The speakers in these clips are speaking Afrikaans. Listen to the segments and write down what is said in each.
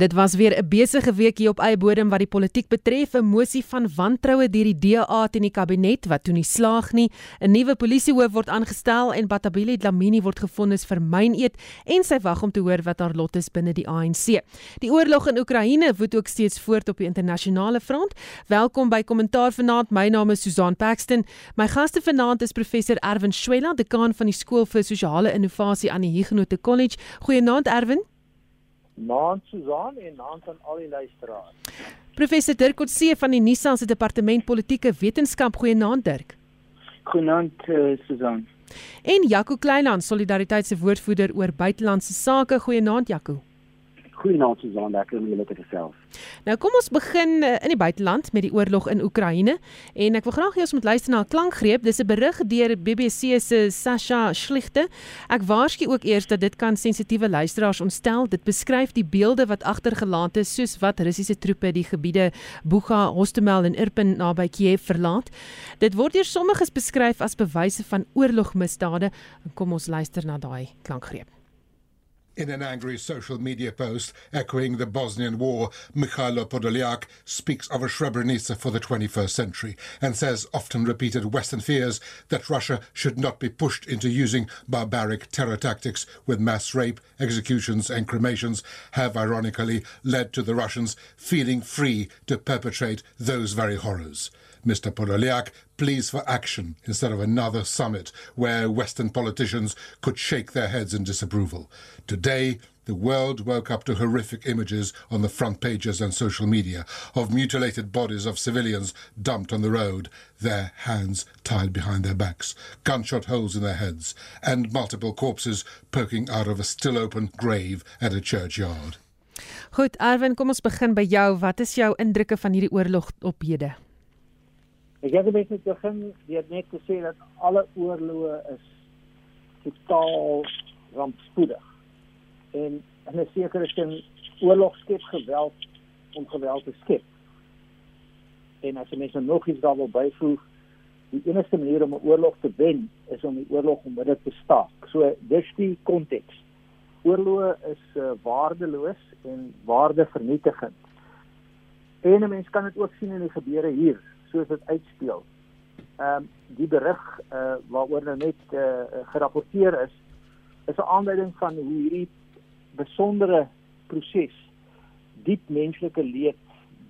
Dit was weer 'n besige week hier op eie bodem wat die politiek betref, 'n mosie van wantroue deur die DA teen die kabinet wat toe nie slaag nie. 'n Nuwe polisiehoof word aangestel en Batabile Dlamini word gefonnis vir myneet en sy wag om te hoor wat haar lot is binne die ANC. Die oorlog in Oekraïne woed ook steeds voort op die internasionale front. Welkom by Kommentaar vanaand. My naam is Susan Paxton. My gaste vanaand is professor Erwin Schwella, dekaan van die skool vir sosiale innovasie aan die Huguenot College. Goeienaand Erwin. Naam Susan en naam aan al die luisteraars. Professor Dirk Coetzee van die Nissan se departement politieke wetenskap. Goeienaand Dirk. Goeienaand uh, Susan. En Jaco Kleinhan, Solidariteit se woordvoerder oor buitelandse sake. Goeienaand Jaco. Goeienaand Susan, lekker om julle te gesels. Nou kom ons begin uh, in die buiteland met die oorlog in Oekraïne en ek wil graag hê ons moet luister na 'n klankgreep. Dis 'n berig deur BBC se Sasha Schlichte. Ek waarsku ook eers dat dit kan sensitiewe luisteraars ontstel. Dit beskryf die beelde wat agtergelaat is soos wat Russiese troepe die gebiede Bucha, Hostomel en Irpin naby Kiev verlaat. Dit word deur sommiges beskryf as bewyse van oorlogmisdade. Kom ons luister na daai klankgreep. In an angry social media post echoing the Bosnian War, Mikhailo Podolyak speaks of a Srebrenica for the 21st century and says often repeated Western fears that Russia should not be pushed into using barbaric terror tactics with mass rape, executions, and cremations have ironically led to the Russians feeling free to perpetrate those very horrors. Mr. Podolyak pleads for action instead of another summit where Western politicians could shake their heads in disapproval. Today, the world woke up to horrific images on the front pages and social media of mutilated bodies of civilians dumped on the road, their hands tied behind their backs, gunshot holes in their heads, and multiple corpses poking out of a still open grave at a churchyard. Goed, Erwin, kom ons begin by jou. Wat is jou indrukke van hierdie oorlog op hede? Ek het net net begin deur net te sê dat alle oorloë is totaal rampspoedig. En in 'n sekere sin oorlog skep geweld om geweld te skep. En as jy mens nou nog iets daar wil byvoeg, die enigste manier om 'n oorlog te wen is om die oorlog onmiddellik te staak. So dis die konteks. Oorloë is uh, waardeloos en waardevernietigend. En 'n mens kan dit ook sien in die gebeure hier soos dit uitspeel. Ehm um, die berig uh, waaroor nou net uh, gerapporteer is, is 'n aanduiding van hoe hierdie besondere proses diep menslike leed,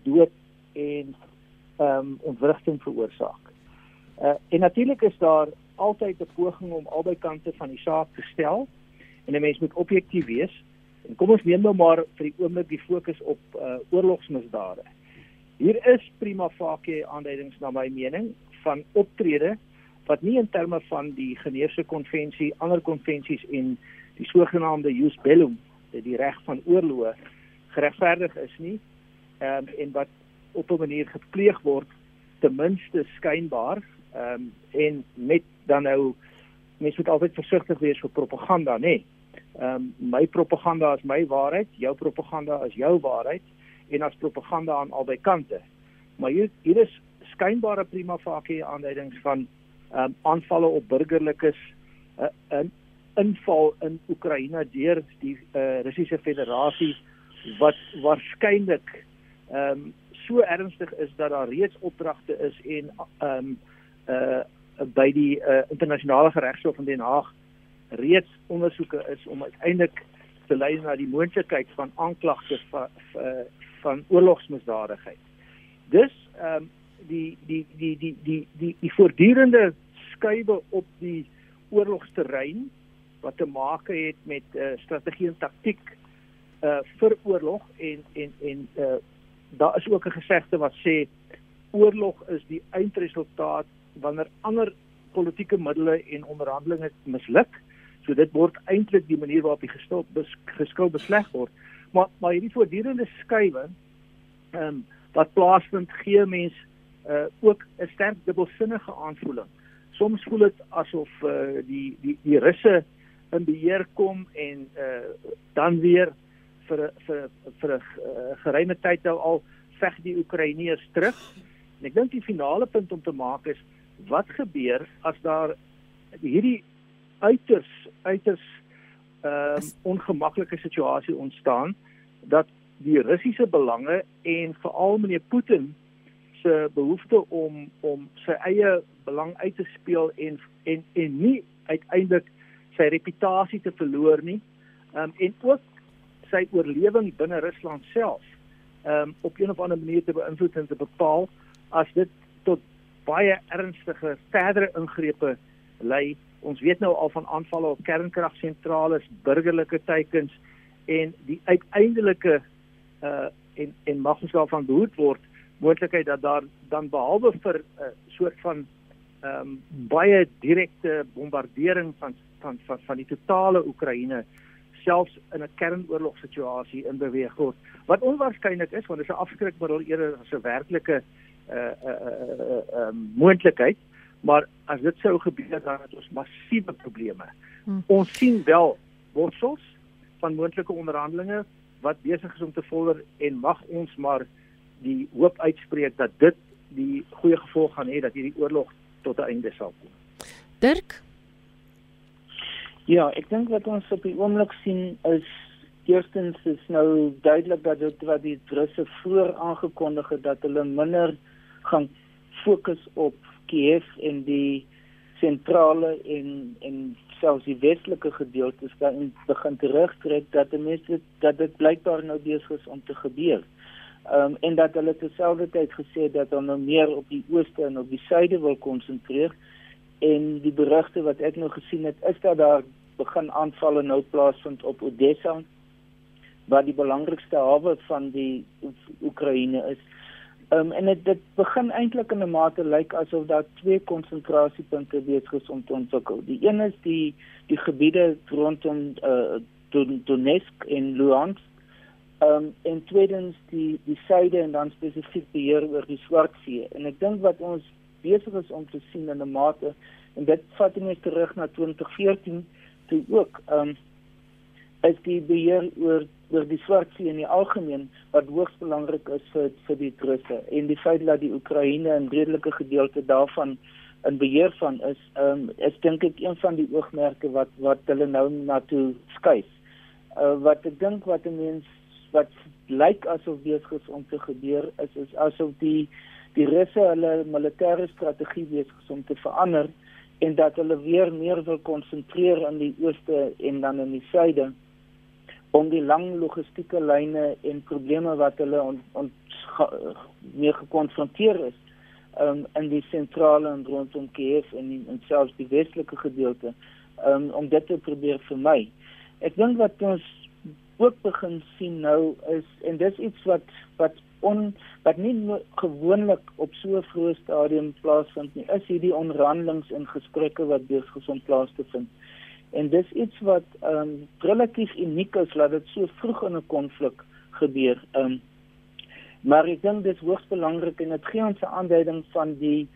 dood en ehm um, ontwrigting veroorsaak. Uh, en natuurlik is daar altyd 'n poging om albei kante van die saak te stel en 'n mens moet objektief wees. En kom ons neem nou maar vir die oomblik die fokus op uh, oorlogsmisdade. Hier is prima facie aanduidings na my mening van optrede wat nie in terme van die Geneefse konvensie, ander konvensies en die sogenaamde jus bellum, die reg van oorlog geregverdig is nie. Ehm um, en wat op 'n manier gepleeg word ten minste skynbaar ehm um, en met dan nou mense moet altyd versigtig wees vir propaganda, nê. Ehm um, my propaganda is my waarheid, jou propaganda is jou waarheid en as propaganda aan albei kante. Maar hier hier is skynbare prima facie aanduidings van ehm um, aanvalle op burgerlikes uh, 'n inval in Oekraïne deur die uh, Russiese Federasie wat waarskynlik ehm um, so ernstig is dat daar reeds opdragte is en ehm um, uh by die uh, internasionale geregshof in Den Haag reeds ondersoeke is om uiteindelik te lei na die moontlikheid van aanklagte van van oorlogsmisdadigheid. Dus ehm um, die die die die die die die voortdurende skuwe op die oorlogsterrein wat te maak het met uh, strategie en taktik uh vir oorlog en en en uh daar is ook 'n gesegde wat sê oorlog is die eindresultaat wanneer ander politieke middele en onderhandelinge misluk. So dit word eintlik die manier waarop die gestil geskou besleg word maar maar hierdie voortdurende skuwe ehm um, wat plaasvind gee mens uh ook 'n sterk dubbelsinnige aanvoeling. Soms voel dit asof uh die die die russe in beheer kom en uh dan weer vir vir vir 'n uh, geruime tyd nou al veg die Oekraïners terug. En ek dink die finale punt om te maak is wat gebeur as daar hierdie uiters uiters ehm um, ongemaklike situasie ontstaan dat die Russiese belange en veral meneer Putin se behoefte om om sy eie belang uit te speel en en en nie uiteindelik sy reputasie te verloor nie. Ehm um, en ook sy oorlewing binne Rusland self ehm um, op 'n of ander manier te beïnvloed en te bepaal as dit tot baie ernstige verdere ingrepe lei. Ons weet nou al van aanvalle op kernkragsentrale, burgerlike teikens en die uiteindelike uh en en mag ons daarvan behoed word moontlikheid dat daar dan behalwe vir 'n uh, soort van ehm um, baie direkte bombardering van van van van die totale Oekraïne selfs in 'n kernoorlog situasie in beweeg word wat onwaarskynlik is want dit is 'n afskrikmiddel eerder as 'n werklike uh uh uh, uh um, moontlikheid maar as dit sou gebeur dan het ons massiewe probleme. Hmm. Ons sien wel wortels van moontlike onderhandelinge wat besig is om te vorder en mag ons maar die hoop uitspreek dat dit die goeie gevolg gaan hê dat hierdie oorlog tot 'n einde sal kom. Dirk Ja, ek dink wat ons op die oomblik sien is eerstens is nou duidelik dat dit wat die Russe vroeër aangekondig het dat hulle minder gaan fokus op Kiev en die sentrale en en selfs die westelike gedeeltes dan begin terugtrek dat die mense dat dit blykbaar nou besig is om te gebeur. Ehm um, en dat hulle terselfdertyd gesê dat hulle nou meer op die ooste en op die suide wil konsentreer en die berigte wat ek nou gesien het is dat daar begin aanvalle nou plaasvind op Odessa wat die belangrikste hawe van die Oekraïne is. Um, en dit dit begin eintlik in 'n mate lyk asof daar twee konsentrasiepunte besig om te ontwikkel. Die een is die die gebiede rondom uh, Donetsk en Luhansk. Ehm um, en tweedens die die suide en dan spesifiek beheer oor die Swartsee. En ek dink wat ons besig is om te sien in 'n mate en dit vat net terug na 2014 toe ook ehm um, is die beheer oor oor die Swartsee in die algemeen wat hoogs belangrik is vir vir die Russe en die feit dat die Oekraïne 'n redelike gedeelte daarvan in beheer van is, ehm um, is dink ek een van die oogmerke wat wat hulle nou na toe skuif. Uh wat ek dink wat 'n mens wat lyk asof besig is om te gebeur is is asof die die Russe hulle militêre strategie besig is om te verander en dat hulle weer meer wil konsentreer in die ooste en dan in die suide om die lang logistieke lyne en probleme wat hulle on, on, mee gekonfronteer is um, in die sentrale en rondom Kiev en in, in selfs die westelike gedeelte um, om dit te probeer vermy. Ek dink wat ons ook begin sien nou is en dis iets wat wat on wat nie gewoonlik op so 'n vroeë stadium plaasvind nie is hierdie onderhandelings en gesprekke wat besig om plaas te vind. En dis iets wat ehm um, relatief uniek is dat dit so vroeg in 'n konflik gebeur. Ehm um, maar ek dink dit is hoogs belangrik en dit gee ons 'n aanduiding van die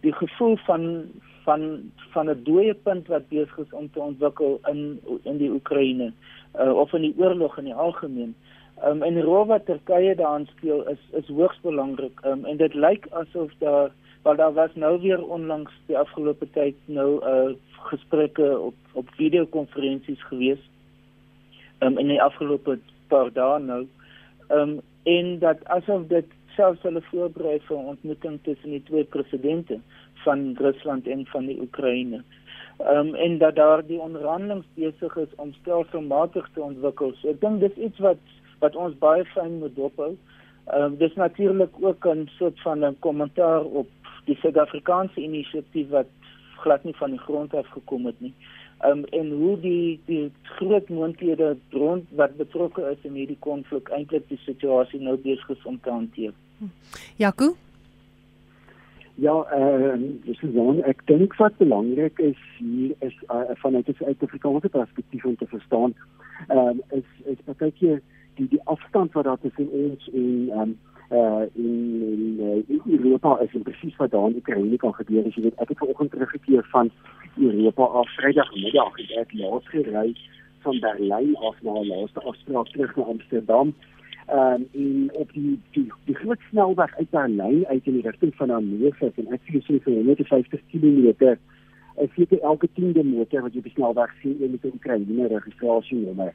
die gevoel van van van 'n dooie punt wat besig is om te ontwikkel in in die Oekraïne uh, of in die oorlog in die algemeen. Ehm um, en die rol wat Turkye daarin speel is is hoogs belangrik. Ehm um, en dit lyk asof daar wel daar was nou weer onlangs die afgelope tyd nou uh, gesprekke op op videokonferensies gewees um, in die afgelope paar dae nou um, en dat asof dit selfs hulle voorberei vir 'n ontmoeting tussen die twee presidente van Rusland en van die Oekraïne. Um, en dat daar die onderhandelinge besig is om stelselmatig te ontwikkel. So ek dink dis iets wat wat ons baie fyn moet dophou. Ehm um, dis natuurlik ook 'n soort van 'n kommentaar op die Suid-Afrikaanse inisiatief wat glad nie van die grond af gekom het nie. Um en hoe die die groot moontlikhede rond wat betrokke is in hierdie konflik eintlik die situasie nou besig is om te hanteer. Jaco Ja, eh uh, dis dan ek dink wat belangrik is hier is uh, vanuit 'n Suid-Afrikaanse perspektief om te verstaan. Ehm uh, is is partykeer die die afstand wat daar tussen ons en ehm um, uh in in, in Europa is en presies wat daar in Oekraïne kan gebeur. As jy weet, ek het vanoggend teruggekeer van Europa af Vrydagmiddag en ek laat gery van Berlyn af na die laaste afspraak terug na Amsterdam. Ehm um, en op die die, die groot snelweg uit Berlyn uit in die rigting van Hannover en ek sien so vir 150 km ek sien elke 10de motor wat jy op die snelweg sien met 'n Oekraïne registrasienommer.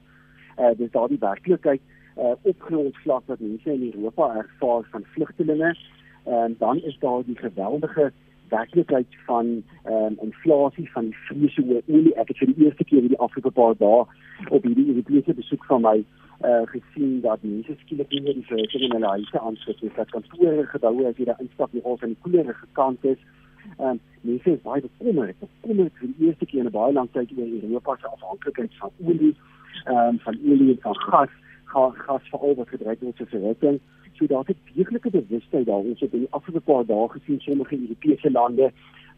Eh uh, dis daardie werklikheid uh, opgrondvlak wat mense in Europa ervaar van vlugtelinge. En dan is daar die geweldige werklikheid van ehm um, inflasie van die vrees oor olie. Ek het vir die eerste keer hierdie afgelope paar dae op hierdie Europese besoek van my uh gesien dat mense skielik nie meer die verhouding in hulle huise aansit nie. Dat kantore geboue as jy daar instap nie al van die koelerige kant is. Ehm um, mense is baie bekommerd. Bekommerd vir die eerste keer in 'n baie lang tyd oor Europa se afhanklikheid van olie, ehm um, van olie en van gas, gas, gas veral wat gedryf word vir verhitting. So daar het deeglike bewustheid daar. Ons het in die afgelope paar dae gesien sommige Europese lande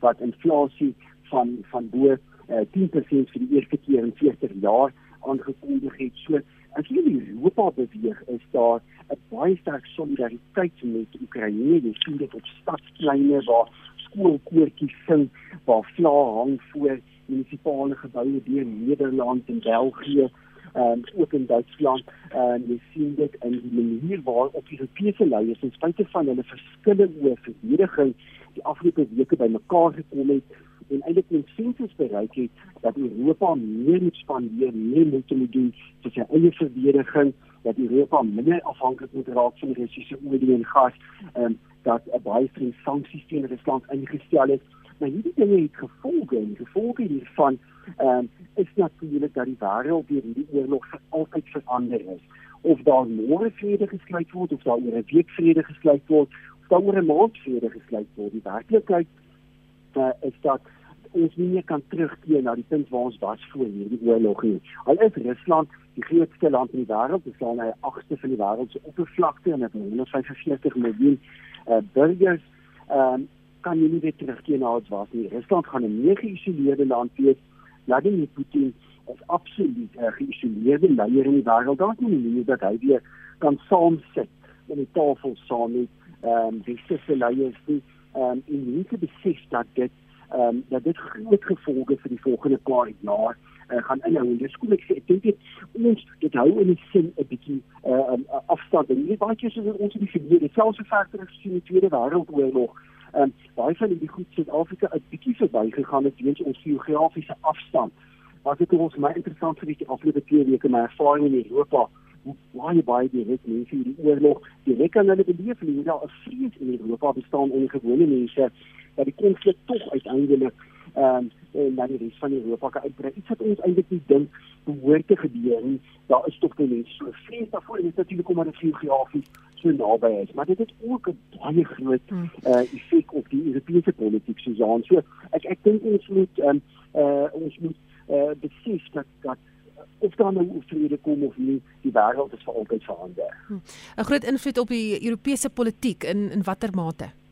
wat inflasie van van bo uh, 10% vir die eerste keer in 40 jaar aangekondig het. So as jy in Europa beweeg, is daar 'n baie sterk solidariteit met Oekraïne. Jy sien dit op stadspleine waar skoolkoortjies sing, waar vlae hang voor munisipale geboue deur Nederland en België en um, ook in Duitsland en uh, jy sien dit in die manier waarop die Europese leiers ten spyte van hulle verskille oor verdediging die afgelope weke bymekaar gekom het en eintlik konsensus bereik het dat Europa meer moet spandeer, meer moet doen vir sy eie verdediging, dat Europa minder afhanklik moet raak van Russiese olie en gas, en dat 'n baie streng sanksies teen Rusland ingestel is. Maar hierdie dinge het gevolge en gevolge hiervan um, is natuurlik dat die wêreld deur hierdie oorlog vir altyd verander is. Of daar môre vrede gesluit word of daar oor 'n week vrede gesluit word, of daar oor 'n maand vrede gesluit word, die werklikheid uh, is dat ons nie meer kan terugkeer na die punt waar ons was voor hierdie oorlog nie. Al is Rusland die grootste land in die wêreld, dit staan hy agste van die wêreld se oppervlakte en het 145 miljoen uh, burgers, um, kan jy nie weer terugkeer na wat was nie. Rusland gaan 'n meer geïsoleerde land wees. Vladimir Putin is absoluut 'n geïsoleerde leier in die wêreld. Daar's nie meer dat hy weer kan saam sit om die tafel saam met ehm um, sisse leiers nie. Ehm um, en mense besef dat dit ehm um, dat dit groot gevolge vir die volgende paar jaar uh, gaan inhou. En dis kom ek sê ek dink dit ons dit hou in die sin 'n bietjie uh, um, afstand. En nie baie keer soos ons die verlede, selfs 'n faktor gesien in die Tweede Wêreldoorlog. Um, baie van die goed Suid-Afrika 'n bietjie verbygegaan het weens ons geografiese afstand. Maar dit ons my interessant vir die afgelope twee weke my ervaring in Europa baie baie direk mense hierdie oorlog direk aan hulle beleef en hoe daar 'n vrees in Europa bestaan onder gewone mense dat die konflik tog uiteindelik ehm um, na die res van Europa kan uitbrei. Iets wat ons eintlik nie dink behoort te gebeur nie. Daar is tog mense so vrees daarvoor en dit is natuurlik omdat dit geografies so naby is, maar dit het ook 'n baie groot hmm. uh, effek op die Europese politiek Susan. So ek ek dink ons moet ehm um, uh, ons moet uh, besef dat dat of daar nou vrede kom of nie, die wêreld is vir altyd verander. Hm. 'n Groot invloed op die Europese politiek in in watter mate?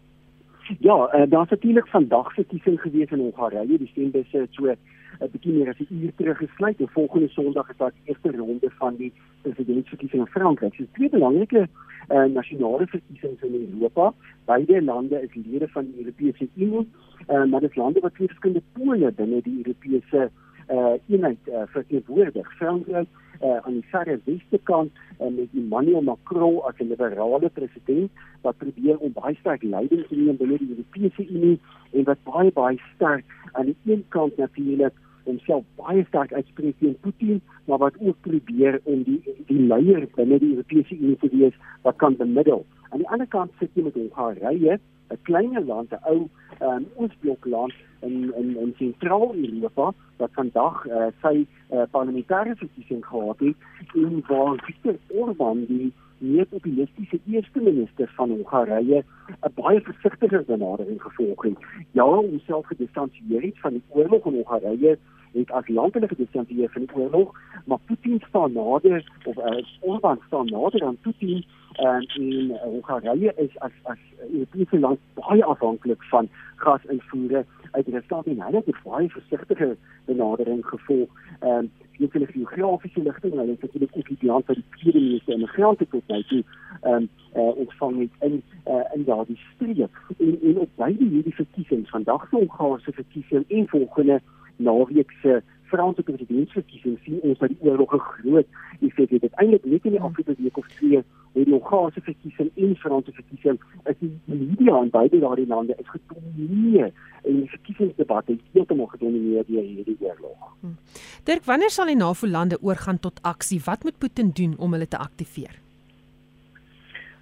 Ja, uh, daar's natuurlik vandag verkiesing gewees in Hongarije. Die stembusse het so 'n uh, bietjie meer as 'n uur terug gesluit. En volgende Sondag is daar die eerste ronde van die presidentsverkiesing in Frankryk. Dit is twee belangrike uh, nasionale verkiesings in Europa. Beide lande is lede van die Europese Unie, uh, maar dit lande wat verskillende pole binne die Europese uh, eenheid uh, verteenwoordig. Frankryk uh, aan die verre weste kant uh, met Emmanuel Macron as 'n liberale president wat probeer om baie sterk leiding te neem binne die Europese Unie en wat baie baie sterk aan die een kant natuurlik homself baie sterk uitspreek teen Putin, maar wat ook probeer om die die leier binne die Europese Unie te wees wat kan bemiddel. Aan die ander kant sit jy met Hongarije, 'n kleiner land, 'n ou um, Oosblokland in in in Sentraal-Europa wat vandag uh, sy uh, parlementêre verkiesing gehad het en waar Viktor Orbán die meer populistiese eerste minister van Hongarije 'n baie versigtiger benadering gevolg het. Ja, homself gedistansieer het van die oorlog in Hongarije het as landelike gedistansieer van die oorlog, maar Putin staan nader of uh, Orbán staan nader aan Putin en in Hongarije is as as Europese land baie afhanklik van gasinvoere uit Rusland en hulle het 'n baie versigtige benadering gevolg. Ehm um, jy kan die geografiese ligting, hulle het natuurlik ook die land wat die tweede meeste immigrante tot nou toe ehm um, uh, ontvang het in uh, in daardie streek. En en op beide hierdie verkiesings, vandag se Hongaarse verkiesing en volgende naweek se Franse presidentsverkiesing sien ons dat die oorlog 'n groot effek het. Uiteindelik net in die afgelope week of twee het die Hongaarse verkiesing en Franse verkiesing is die media in beide daardie lande is gedomineer en die verkiesingsdebat het heeltemal gedomeineer deur hierdie oorlog. Hmm. Dirk, wanneer sal die NAVO-lande oorgaan tot aksie? Wat moet Putin doen om hulle te aktiveer?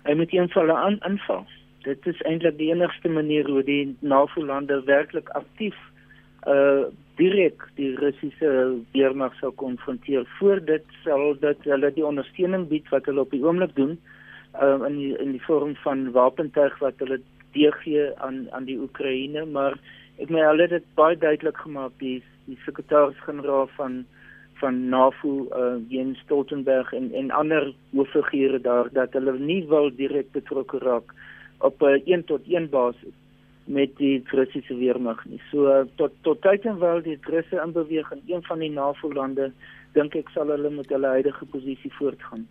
Hy moet eenvoudig aan aanval. Dit is eintlik die enigste manier hoe die NAVO-lande werklik aktief uh direk die Russiese weermag sou konfronteer. Voor dit sal dit hulle die ondersteuning bied wat hulle op die oomblik doen uh in die, in die vorm van wapentuig wat hulle deurgee aan aan die Oekraïne, maar ek meen hulle het dit baie duidelik gemaak die die sekretaris-generaal van van NAVO uh Jens Stoltenberg en en ander hooffigure daar dat hulle nie wil direk betrokke raak op 'n uh, een tot een basis met die Russiese weermag nie. So tot tot tyd en wel die Russe in een van die NAVO-lande, dink ek sal hulle met hulle huidige posisie voortgaan.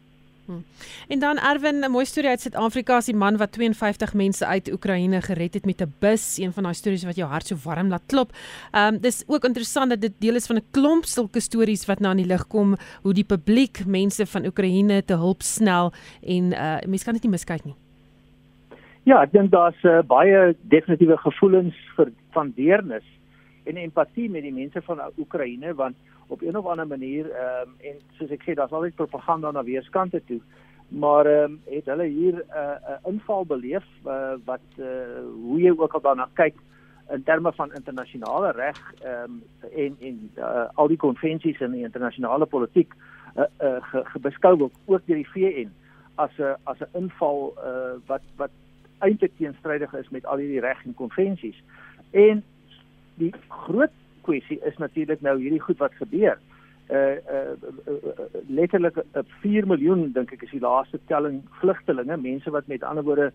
Hmm. En dan Erwin, 'n mooi storie uit Suid-Afrika, as die man wat 52 mense uit Oekraïne gered het met 'n bus, een van daai stories wat jou hart so warm laat klop. Ehm um, dis ook interessant dat dit deel is van 'n klomp sulke stories wat nou aan die lig kom hoe die publiek mense van Oekraïne te hulp snel en uh mense kan dit nie miskyk nie. Ja, ek dink daar's uh, baie definitiewe gevoelens vir van deernis en empatie met die mense van Oekraïne want op een of ander manier ehm um, en soos ek sê daar's altyd propaganda na weerskante toe maar ehm um, het hulle hier 'n uh, 'n uh, inval beleef uh, wat uh, hoe jy ook al daarna kyk in terme van internasionale reg ehm um, en en uh, al die konvensies in die internasionale politiek uh, uh, gebeskou word ook deur die VN as 'n as 'n inval uh, wat wat eintlik teenstrydig is met al hierdie reg en konvensies. En die groot kwessie is natuurlik nou hierdie goed wat gebeur. Uh uh, uh, uh letterlik uh, 4 miljoen dink ek is die laaste telling vlugtelinge, mense wat met ander woorde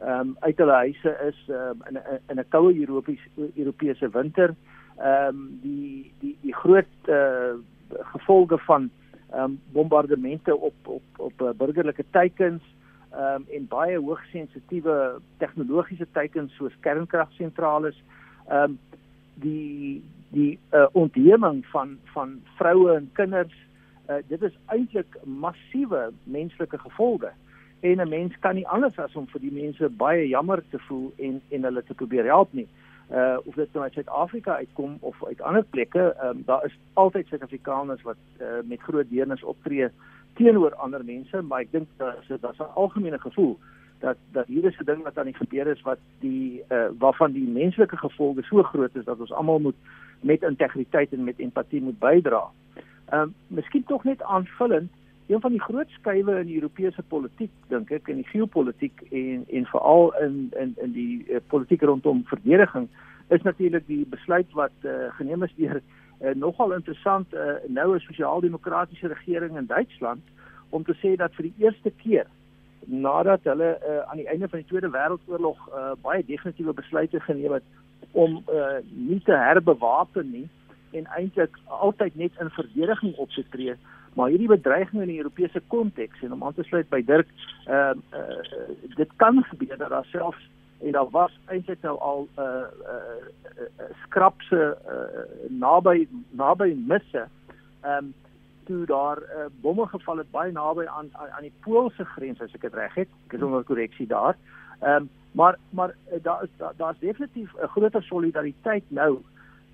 um, uit hulle huise is um, in in 'n koue Europese Europese winter. Ehm um, die die die groot uh gevolge van ehm um, bombardemente op op op burgerlike teikens um, en baie hoogsensitiewe tegnologiese teikens soos kernkragsentrale ehm um, die die uh, ontheeming van van vroue en kinders uh, dit is eintlik massiewe menslike gevolge. En 'n mens kan nie anders as om vir die mense baie jammer te voel en en hulle te probeer help nie. Uh of dit nou uit Suid-Afrika uitkom of uit ander plekke ehm um, daar is altyd Suid-Afrikaners wat uh, met groot deernis optree teenoor ander mense, maar ek dink dat dit daar's 'n algemene gevoel dat dat hier is 'n ding wat aan die gebeur is wat die uh, waarvan die menslike gevolge so groot is dat ons almal moet met integriteit en met empatie moet bydra. Ehm um, miskien tog net aanvullend een van die groot skuwe in die Europese politiek dink ek in die geopolitiek en en veral in in in die uh, politiek rondom verdediging is natuurlik die besluit wat uh, geneem is deur uh, nogal interessant uh, nou 'n sosiaal-demokratiese regering in Duitsland om te sê dat vir die eerste keer nadat hulle uh, aan die einde van die Tweede Wêreldoorlog uh, baie definitiewe besluite geneem het om uh, nie te herbewapen nie en eintlik altyd net in verdediging op te tree maar hierdie bedreiging in die Europese konteks en om aan te sluit by Dirk uh, uh, dit kan gebeur dat daar selfs en daar was eintlik nou al 'n uh, uh, uh, uh, skrapse uh, naby naby misse. Ehm um, toe daar uh, bomme geval het baie naby aan aan die Poolse grens as ek dit reg het. Ek is onder korreksie daar. Ehm um, maar maar uh, daar is daar's daar definitief 'n groter solidariteit nou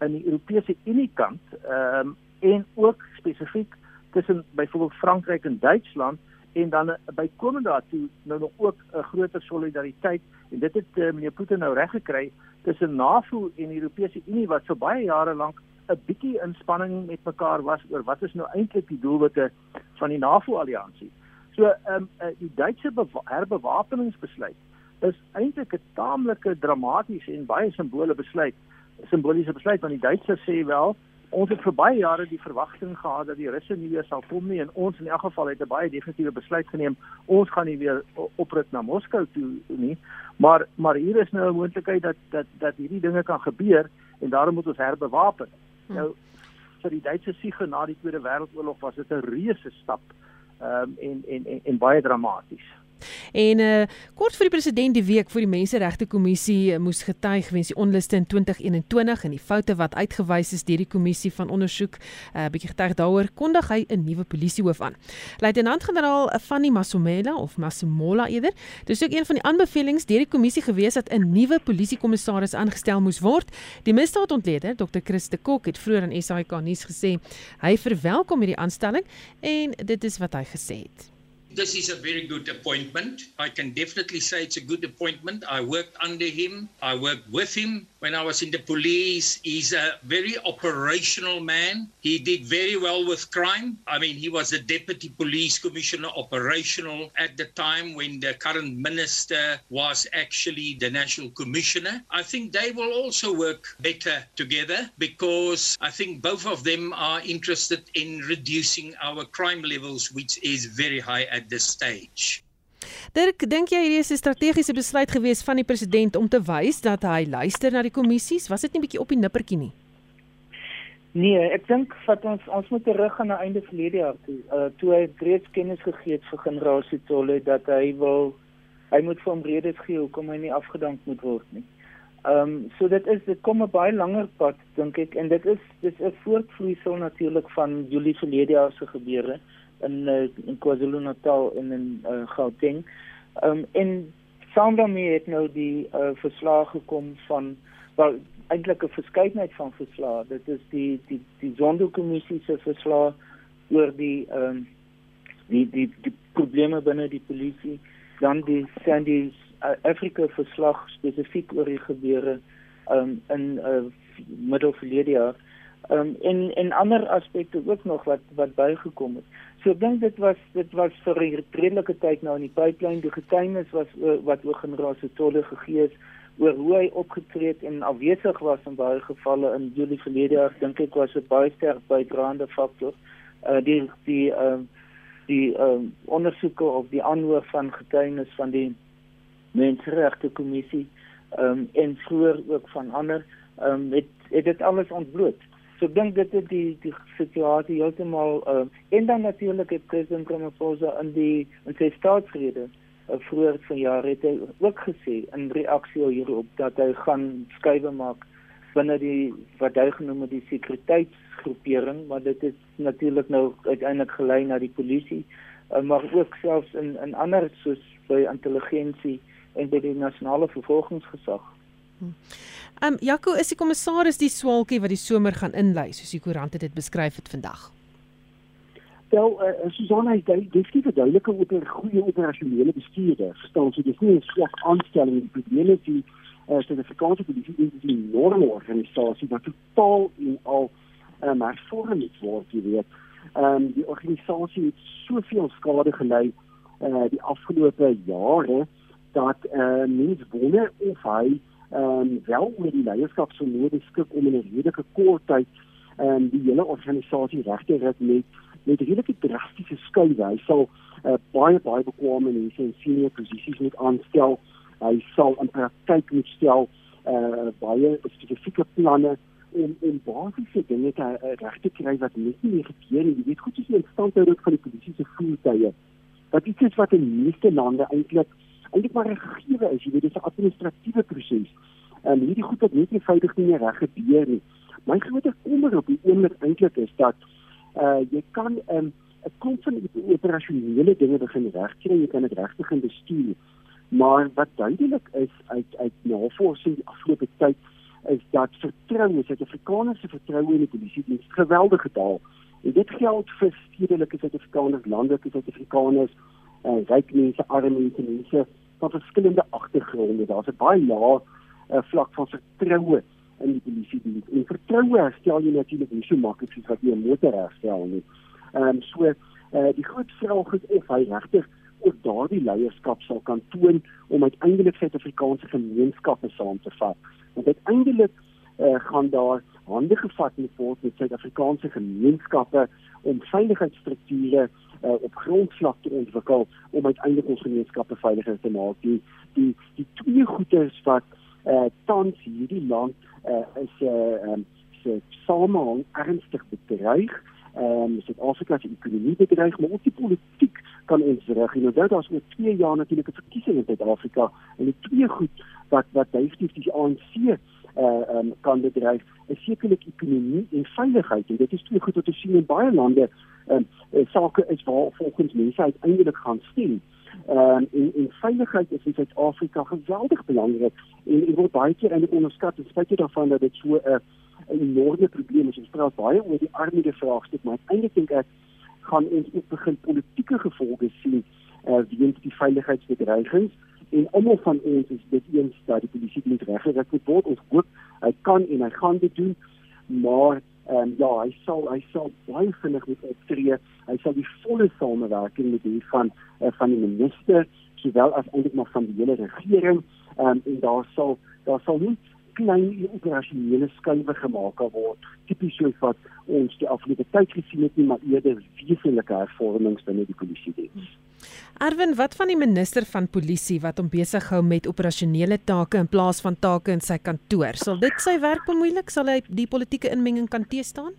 in die Europese Unie kant ehm um, en ook spesifiek tussen byvoorbeeld Frankryk en Duitsland en dan uh, bykomend daartoe nou nog ook 'n groter solidariteit en dit het uh, meneer Putin nou reg gekry tussen NAVO en die Europese Unie wat vir baie jare lank 'n bietjie inspanning met mekaar was oor wat is nou eintlik die doelwitte van die NAVO-alliansie. So ehm um, uh, die Duitse herbewapeningsbesluit is eintlik 'n taamlike dramatiese en baie simboliese besluit, simboliese besluit want die Duitsers sê wel ons het vir baie jare die verwagting gehad dat die Russe nie weer sal kom nie en ons in elk geval het 'n baie definitiewe besluit geneem. Ons gaan nie weer opruk na Moskou toe nie. Maar maar hier is nou 'n moontlikheid dat dat dat hierdie dinge kan gebeur en daarom moet ons herbewapen. Hmm. Nou vir die Duitse siege na die Tweede Wêreldoorlog was dit 'n reuse stap. Ehm um, en, en en en baie dramaties. En uh kort voor die president die week voor die Menseregte Kommissie uh, moes getuig weens die onluste in 2021 en die foute wat uitgewys is deur die kommissie van ondersoek, 'n uh, eh, bietjie getuig daaroor, kondig hy 'n nuwe polisiehoof aan. Luitenant-generaal Fanny Masomela of Masomola eerder, dis ook een van die aanbevelings deur die kommissie gewees dat 'n nuwe polisiekommissaris aangestel moes word. Die misdaadontleder, Dr. Chris de Kok, het vroeër aan SAK nuus gesê hy verwelkom hierdie aanstelling en dit is wat hy gesê het. This is a very good appointment. I can definitely say it's a good appointment. I worked under him, I worked with him when I was in the police. He's a very operational man. He did very well with crime. I mean, he was a deputy police commissioner operational at the time when the current minister was actually the national commissioner. I think they will also work better together because I think both of them are interested in reducing our crime levels, which is very high at this stage. Dirk, dink jy hierdie is 'n strategiese besluit gewees van die president om te wys dat hy luister na die kommissies? Was dit nie bietjie op die nippertjie nie? Nee, ek dink dat ons ons moet terug aan die einde verlede jaar toe. Uh toe hy reeds kennis gegee het vir generasie Tolle dat hy wil hy moet vir hom redes gee hoekom hy nie afgedank moet word nie. Ehm um, so dit is dit kom 'n baie langer pad dink ek en dit is dis 'n voortvloeisel natuurlik van Julie verlede jaar se gebeure in uh, in KwaZulu-Natal en in uh, Gauteng. Ehm um, en saam daarmee het nou die uh, verslag gekom van wel eintlik 'n verskeidenheid van verslae. Dit is die die die Zondo-kommissie se verslag oor die ehm um, die, die die probleme binne die polisie, dan die Sandy Afrika verslag spesifiek oor die gebeure um, in uh, middel verlede jaar. Ehm um, en en ander aspekte ook nog wat wat bygekom het. So ek dink dit was dit was vir 'n redelike tyd nou in die pipeline die getuienis was wat oor generaal se tolle gegee is oor hoe hy opgetree het en afwesig was in baie gevalle in Julie verlede jaar dink ek was 'n baie sterk bydraende faktor. Uh die die ehm uh, die ehm uh, ondersoeke of die aanhoor van getuienis van die menseregte kommissie ehm um, en vroeër ook van ander ehm um, het het dit alles ontbloot. So ek dink dit het die die situasie heeltemal uh, en dan natuurlik het president Ramaphosa in die in sy staatsrede uh, vroeër vanjaar het hy ook gesê in reaksie hierop dat hy gaan skuwe maak binne die wat hy genoem het die sekuriteitsgroepering maar dit het natuurlik nou uiteindelik gelei na die polisie uh, maar ook selfs in in ander soos by intelligensie en by die nasionale vervolgingsgesag. Hmm. Ehm um, Jaco, is die kommissaris die swaalkie wat die somer gaan inlei soos die koerante dit beskryf het vandag? Wel, uh, Susanna, hy dis nie verduidelike oor 'n goeie operasionele bestuurder. Verstaan jy, dis nie 'n swak aanstelling die probleme die uh, Suid-Afrikaanse polisie is 'n enorme organisasie wat totaal en al ehm um, hervorm word, jy weet. Ehm um, die organisasie het soveel skade gelei uh die afgelope jare dat eh uh, mense wonder of hy ehm um, wel met die leierskap so nodig skik om in 'n redelike kort tyd ehm um, die hele organisasie reg te ry met met redelike drastiese skuwe. Hy sal uh, baie baie bekwame mense in senior posisies moet aanstel. Hy sal in praktyk moet stel uh, baie spesifieke planne om om basiese dinge te uh, reg te kry wat net nie gebeur nie. Jy weet goed jy in stand hou van die polisie se voertuie. Dat iets is wat in meeste lande eintlik eintlik maar 'n gegewe is, jy weet, dit is 'n administratiewe proses. En um, hierdie goed het net eenvoudig nie reg gebeur nie. My grootste kommer op die oomblik eintlik is dat uh jy kan 'n um, 'n klomp van die operasionele dinge begin regkry, jy kan dit reg begin bestuur. Maar wat duidelik is uit uit navorsing die afgelope tyd is dat vertroue, Suid-Afrikaners se vertroue in die polisie het geweldig gedaal. En dit geld vir stedelike Suid-Afrikaners, landelike Suid-Afrikaners, uh, ryk mense, arme mense, mense van verskillende agtergronde. Daar's 'n baie lae uh, vlak van vertroue in die polisie diens. En vertroue herstel jy natuurlik nie so maklik soos wat jy 'n motor herstel nie. Ehm um, so uh, die groot vraag is of hy regtig ook daardie leierskap sal kan toon om uiteindelik Suid-Afrikaanse gemeenskappe saam te vat. Want uiteindelik uh, gaan daar hande gevat moet word met Suid-Afrikaanse gemeenskappe om veiligheidsstrukture uh, op grondvlak te ontwikkel om uiteindelik ons gemeenskappe veiliger te maak. Die die die twee goeders wat uh, tans hierdie land uh, is eh uh, um, se samehang ernstig bedreig ehm um, Suid-Afrika se ekonomie bedreig, maar ook die politiek kan ons reg. En nou daar's oor 2 jaar natuurlik 'n verkiesing in Suid-Afrika en die twee goed wat wat definitief die ANC uh um, kan bedryf is sekerlik ekonomie en veiligheid en dit is twee goed wat ons sien in baie lande um, sake is waar volgens mense uiteindelik gaan stem. Ehm um, en en veiligheid is in Suid-Afrika geweldig belangrik en dit word baie keer onderskat ten spyte daarvan dat dit so 'n uh, enorme probleem is. Ons praat baie oor die armoede vraagstuk, maar eintlik dink ek gaan ons ook begin politieke gevolge sien eh uh, weens die veiligheidsbedreigings en almal van ons is dit eens dat die polisie moet reggerig word. Ons hoop hy kan en hy gaan dit doen, maar ehm um, ja, hy sal hy sal baie vinnig moet optree. Hy sal die volle samewerking met die van uh, van die minister sowel as eintlik maar van die hele regering ehm um, en daar sal daar sal nie klein operasionele skuwe gemaak word tipies soos wat ons die afgelope tyd gesien het nie maar eerder wesenlike hervormings binne die polisie diens. Erwin, wat van die minister van polisie wat hom besig hou met operasionele take in plaas van take in sy kantoor? Sal dit sy werk bemoeilik? Sal hy die politieke inmenging kan teestaan?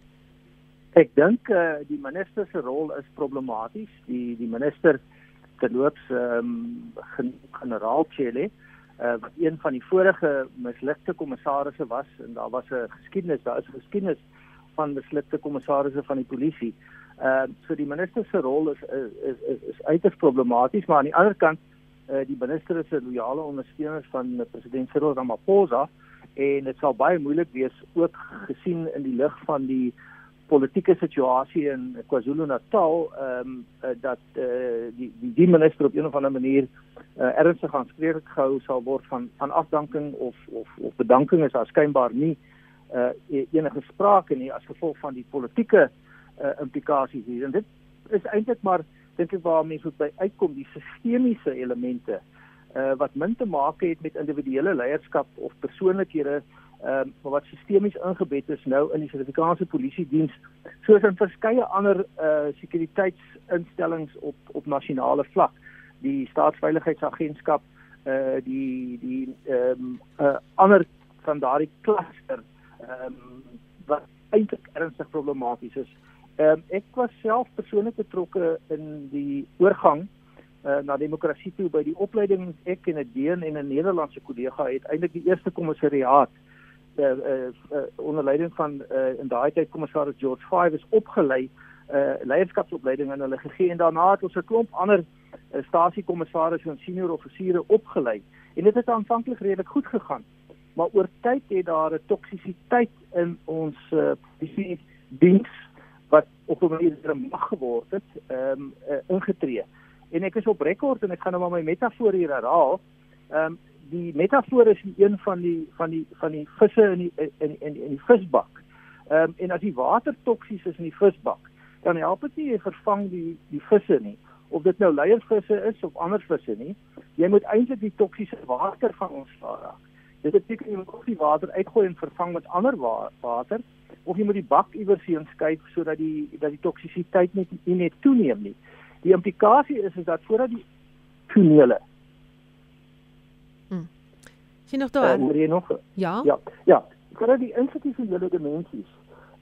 Ek dink uh, die minister se rol is problematies. Die die minister terloops ehm um, generaal Chile uh, wat een van die vorige mislukte kommissarisse was en daar was 'n geskiedenis, daar is geskiedenis van mislukte kommissarisse van die polisie. Ehm uh, so die minister se rol is is is, is uiters problematies, maar aan die ander kant uh, die minister is 'n loyale ondersteuner van president Cyril Ramaphosa en dit sal baie moeilik wees ook gesien in die lig van die politieke situasie in KwaZulu-Natal ehm um, uh, dat uh, die, die minister op 'n of ander manier uh, ernstig aanspreeklik gehou sal word van van afdanking of of of bedanking is daar skynbaar nie uh, enige sprake nie as gevolg van die politieke uh, implikasies hier. En dit is eintlik maar dink ek waar mense by uitkom die sistemiese elemente uh, wat min te maak het met individuele leierskap of persoonlikhede ehm um, wat sistemies ingebed is nou in die Suid-Afrikaanse polisie diens soos in verskeie ander uh sekuriteitsinstellings op op nasionale vlak die staatsveiligheidsagentskap uh die die ehm um, uh ander van daardie kluster ehm um, wat eintlik ernstig problematies is Ehm um, ek was self persoonlik betrokke in die oorgang uh, na demokrasie toe by die opleiding ek en 'n deen en 'n Nederlandse kollega het eintlik die eerste kommissariaat uh, uh, uh, onder leiding van uh, in daai tyd kommissaris George Five is opgelei uh, leierskapsopleiding aan hulle gegee en daarna het ons 'n klomp ander uh, stasiekommissarisse en senior offisiere opgelei. En dit het aanvanklik redelik goed gegaan maar oor tyd het daar 'n toksisiteit in ons uh, polisie diens wat op 'n manier mag geword het, ehm um, uh, ingetree. En ek is op rekord en ek gaan nou maar my metafoor hier herhaal. Ehm um, die metafoor is een van die van die van die visse in die in in in die visbak. Ehm um, en as die water toksies is in die visbak, dan help dit nie jy vervang die die visse nie of dit nou leiervisse is of ander visse nie. Jy moet eintlik die toksiese water van ons vaar. Dit beteken jy moet ook die water uitgooi en vervang met ander wa water of jy moet die bak iewers heen skuif sodat die dat die toksisiteit net nie net toeneem nie. Die implikasie is is dat voordat die tonele Hm. Sien nog daar? Uh, nog? Ja. Ja. Ja. Voordat die institusionele dimensies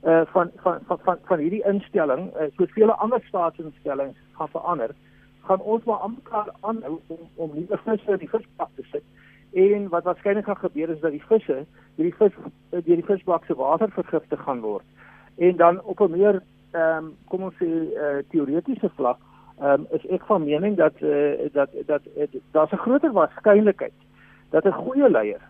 uh van van van van, van hierdie instelling, uh, soos vele ander staatsinstellings gaan verander, gaan ons maar aanmekaar aanhou om om nie net vir die vispak te sit en wat waarskynlik gaan gebeur is dat die visse deur die vis deur die visbak se water vergiftig gaan word. En dan op 'n meer ehm um, kom ons sê uh, teoretiese vlak ehm um, is ek van mening dat uh, dat dat uh, daar's 'n groter waarskynlikheid dat 'n goeie leier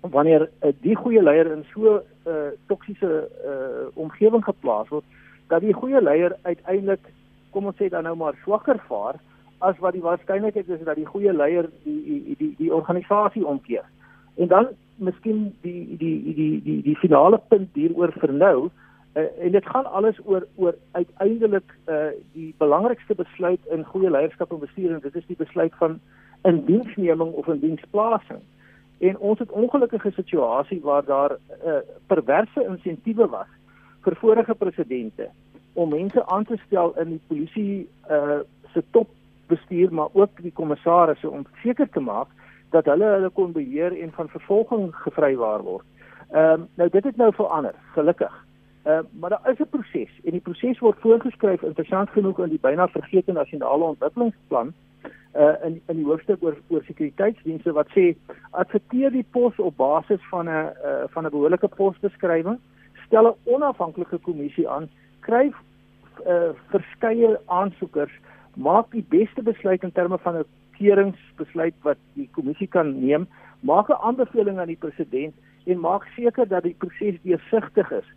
wanneer uh, die goeie leier in so 'n uh, toksiese uh, omgewing geplaas word dat die goeie leier uiteindelik kom ons sê dan nou maar swakker vaar as wat die waarskynlikheid is dat die goeie leier die die die die organisasie omkeer. En dan miskien die die die die die die finale punt hieroor vir nou uh, en dit gaan alles oor oor uiteindelik uh, die belangrikste besluit in goeie leierskap en bestuur en dit is die besluit van indiensneming of indiensplasing. En ons het ongelukkige situasie waar daar 'n uh, eh, perverse insentiewe was vir vorige presidente om mense aan te stel in die polisie uh, se top bestuur maar ook die kommissarisse om seker te maak dat hulle hulle kon beheer en van vervolging gevrywaar word. Ehm um, nou dit het nou verander, gelukkig. Uh, maar daar is 'n proses en die proses word voorgeskryf interessant genoeg in die byna vergete nasionale ontwikkelingsplan uh in in die hoofstuk oor oor sekuriteitsdienste wat sê adverteer die pos op basis van 'n uh, van 'n behoorlike posbeskrywing stel 'n onafhanklike kommissie aan skryf uh verskeie aansoekers maak die beste besluit in terme van 'n keuringsbesluit wat die kommissie kan neem. Maak 'n aanbeveling aan die president en maak seker dat die proses deursigtig is.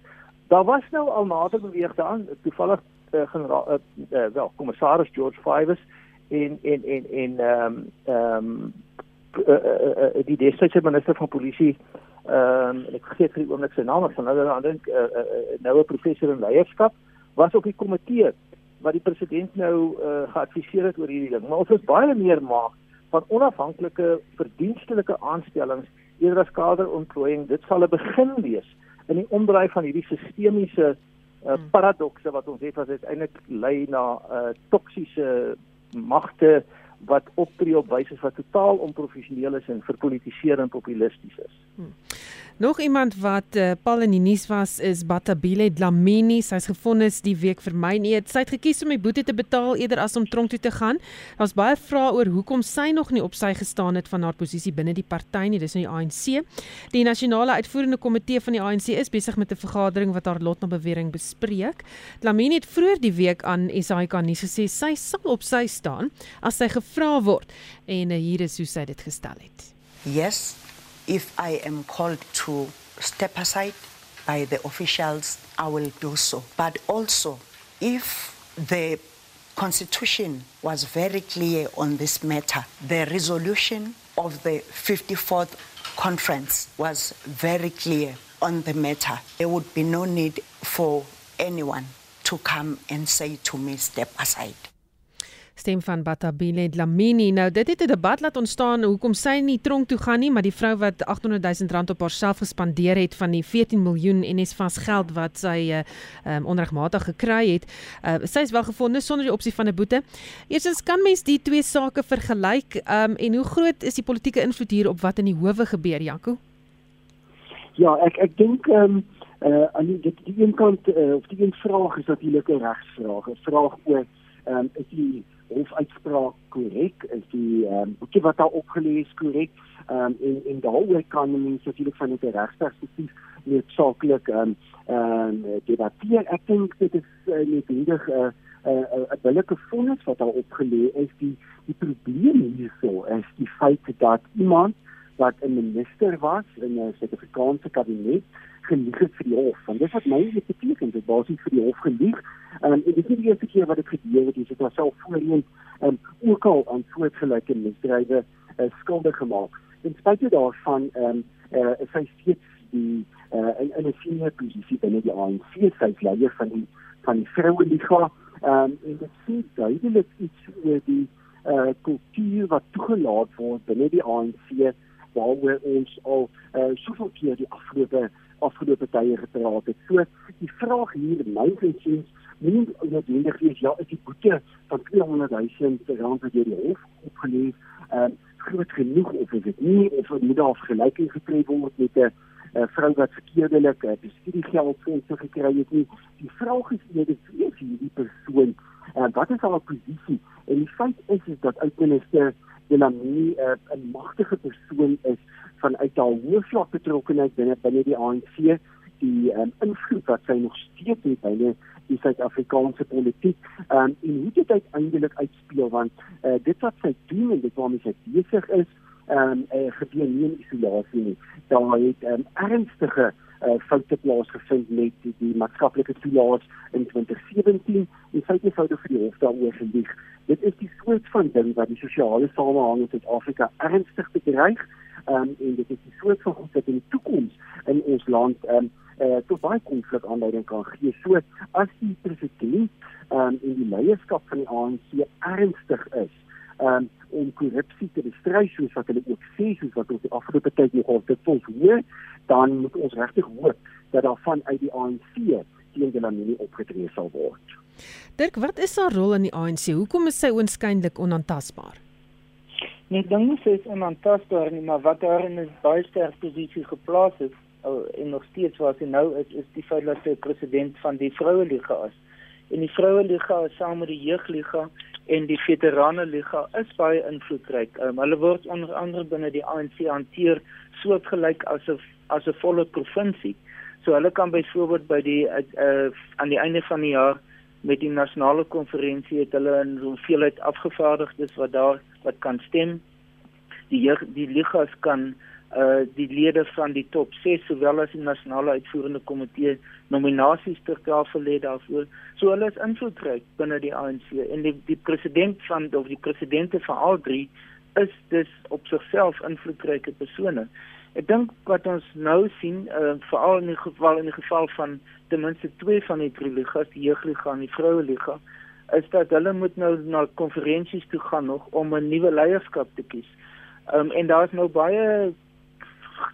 Daar was nou al nader beweeg daan toevallig uh, generaal uh, uh, wel kommissaris George Fivers en en en en ehm um, ehm um, uh, uh, uh, die destydse minister van polisie ehm um, ek vergeet vir die oomblik sy naam van hulle aan dink 'n uh, uh, noue professor in leierskap was op die komitee wat die president nou uh, geadviseer het oor hierdie ding. Maar ons is baie meer maak van onafhanklike verdienstelike aanstellings eerder as kaderontplooiing. Dit sal 'n begin wees in die omdraai van hierdie sistemiese uh, paradokse wat ons het wat uiteindelik lei na uh, toksiese magte wat optree op wyse wat totaal onprofessioneel is en verpolitiseer en populisties is. Hmm. Nog iemand wat uh, Paul in die nuus was is Batabile Dlamini. Sy's gefonnis die week vir my nie. Sy het gekies om die boete te betaal eerder as om tronk toe te gaan. Daar's baie vrae oor hoekom sy nog nie op sy gestaan het van haar posisie binne die party nie. Dis nou die ANC. Die nasionale uitvoerende komitee van die ANC is besig met 'n vergadering wat haar lot na bewering bespreek. Dlamini het vroeër die week aan SAK nuus gesê sy sal op sy staan as sy gevra word en uh, hier is hoe sy dit gestel het. Yes, if I am called to step aside by the officials, I will do so. But also, if the Constitution was very clear on this matter, the resolution of the 54th conference was very clear on the matter. There would be no need for anyone to come and say to me, step aside. Stem van Batabile Dlamini. Nou dit het 'n debat laat ontstaan hoekom sy nie tronk toe gaan nie, maar die vrou wat 800 000 rand op haarself gespandeer het van die 14 miljoen NSFAS geld wat sy uh, um, onregmatig gekry het, uh, sy is wel gevind sonder die opsie van 'n boete. Eerstens kan mens die twee sake vergelyk um, en hoe groot is die politieke invloed hier op wat in die howe gebeur, Jaco? Ja, ek ek dink ehm um, uh aan die dit die een kant uh, of die een vraag is natuurlik 'n regsvraag, 'n vraag oor ehm um, is die hofuitspraak korrek is die ehm um, boekie wat daar opgelê is korrek. Ehm um, en en daaroor kan mense natuurlik van 'n regsperspektief net saaklik ehm um, debatteer. Ek dink dit is uh, net hindig 'n uh, 'n uh, 'n billike vonnis wat daar opgelê is. Die die probleem hierso is die feit dat iemand wat 'n minister was in 'n Suid-Afrikaanse kabinet gelieg het vir die hof. Want dis wat my net beteken, dit was nie vir die hof gelieg. Um, en dit is die eerste keer wat dit gebeur het, dit was self voorheen um, ook al aan soortgelyke misdrywe uh, skuldig gemaak. En spite daarvan ehm um, uh, is hy steeds die uh, in 'n senior posisie binne die ANC, sy is leier van die van die Vroueliga. Ehm um, en dit sê duidelik iets oor die uh kultuur wat toegelaat word binne die ANC waaroor ons al uh, soveel keer die afgelope afgelope tye gepraat het. So die vraag hier my insiens nie noodwendig is ja, is die boete van 200 000 rand wat deur die hof opgelees, ehm uh, groot genoeg of is dit nie of moet daar vergelyking getref word met 'n uh, vrou wat verkeerdelik uh, bestuurgeld fondse gekry het nie. Die vraag is eerder wie is hierdie persoon en uh, wat is haar posisie? En die feit is is dat uitminister Delamini uh, 'n magtige persoon is vanuit haar hoë vlak betrokkenheid binne binne die ANC die um, invloed wat sy nog steeds het binne die Suid-Afrikaanse politiek. Um, en hoe dit uiteindelik uitspeel want uh, dit wat sy doen en dit waarmee sy besig is ehm um, uh, gebeur nie in isolasie nie. Daar het um, ernstige uh, foute plaasgevind met die, die maatskaplike toelaat in 2017 en sy het eenvoudig vir die hof daaroor gelieg dit is die soort van ding wat die sosiale samehang in Suid-Afrika ernstig bedreig um, en dit is die soort van goed wat in die toekoms in ons land um, uh, tot baie konflik aanleiding kan gee. So as die president um, en die leierskap van die ANC ernstig is um, om korrupsie te bestry soos wat hulle ook sê soos wat ons die afgelope tyd nog dit ons hoor, dan moet ons regtig hoop dat daar van uit die ANC teen lanie opgetree sal word. Dirk, wat is haar rol in die ANC? Hoekom is sy oënskynlik onaantastbaar? nie ding is is onaantastbaar nie, maar wat daar in 'n baie sterk posisie geplaas is, oh, en nog steeds waar hy nou is is die feit dat hy president van die vroue liga is. En die vroue liga saam met die jeugliga en die veterane liga is baie invloedryk. Um, hulle word onder andere binne die ANC hanteer soortgelyk as 'n as 'n volle provinsie. So hulle kan byvoorbeeld by die uh, aan die einde van die jaar met die nasionale konferensie het hulle 'n hoeveelheid afgevaardigdes wat daar wat kan stem. Die jeug, die ligas kan uh die lede van die top 6 sowel as die nasionale uitvoerende komitee nominasies ter tafel lê daarvoor. So hulle is invloedryk binne die ANC en die die president van of die presidente van al drie is dus op sigself invloedryke persone. Ek dink wat ons nou sien uh veral in die geval in die geval van ten minste twee van die drie ligas, die jeugliga en die vroue liga, is dat hulle moet nou na konferensies toe gaan nog om 'n nuwe leierskap te kies. Um en daar's nou baie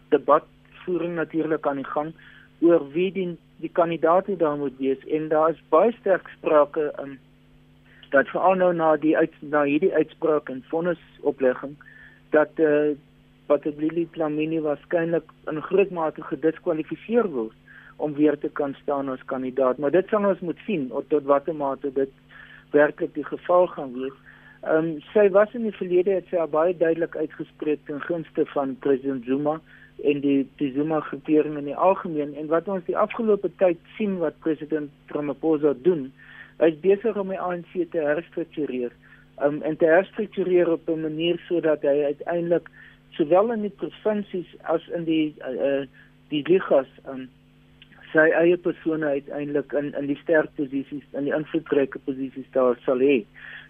debatvoering natuurlik aan die gang oor wie die die kandidaat daar moet wees en daar is baie sterk sprake in dat veral nou na die uit na hierdie uitspraak en vonnisoplegging dat eh uh, Patabili Plamini waarskynlik in groot mate gediskwalifiseer word om weer te kan staan as kandidaat maar dit sal ons moet sien tot watter mate dit werklik die geval gaan wees. Ehm um, sy was in die verlede het sy baie duidelik uitgespreek ten gunste van president Zuma en die die Zuma groepering in die algemeen en wat ons die afgelope tyd sien wat president Ramaphosa doen, hy is besig om die ANC te herstruktureer. Um, en te herstruktureer op 'n manier sodat hy uiteindelik sowel in die provinsies as in die uh, die ligas um, sy eie persone uiteindelik in in die sterk posisies in die invloedryke posisies daar sal hê.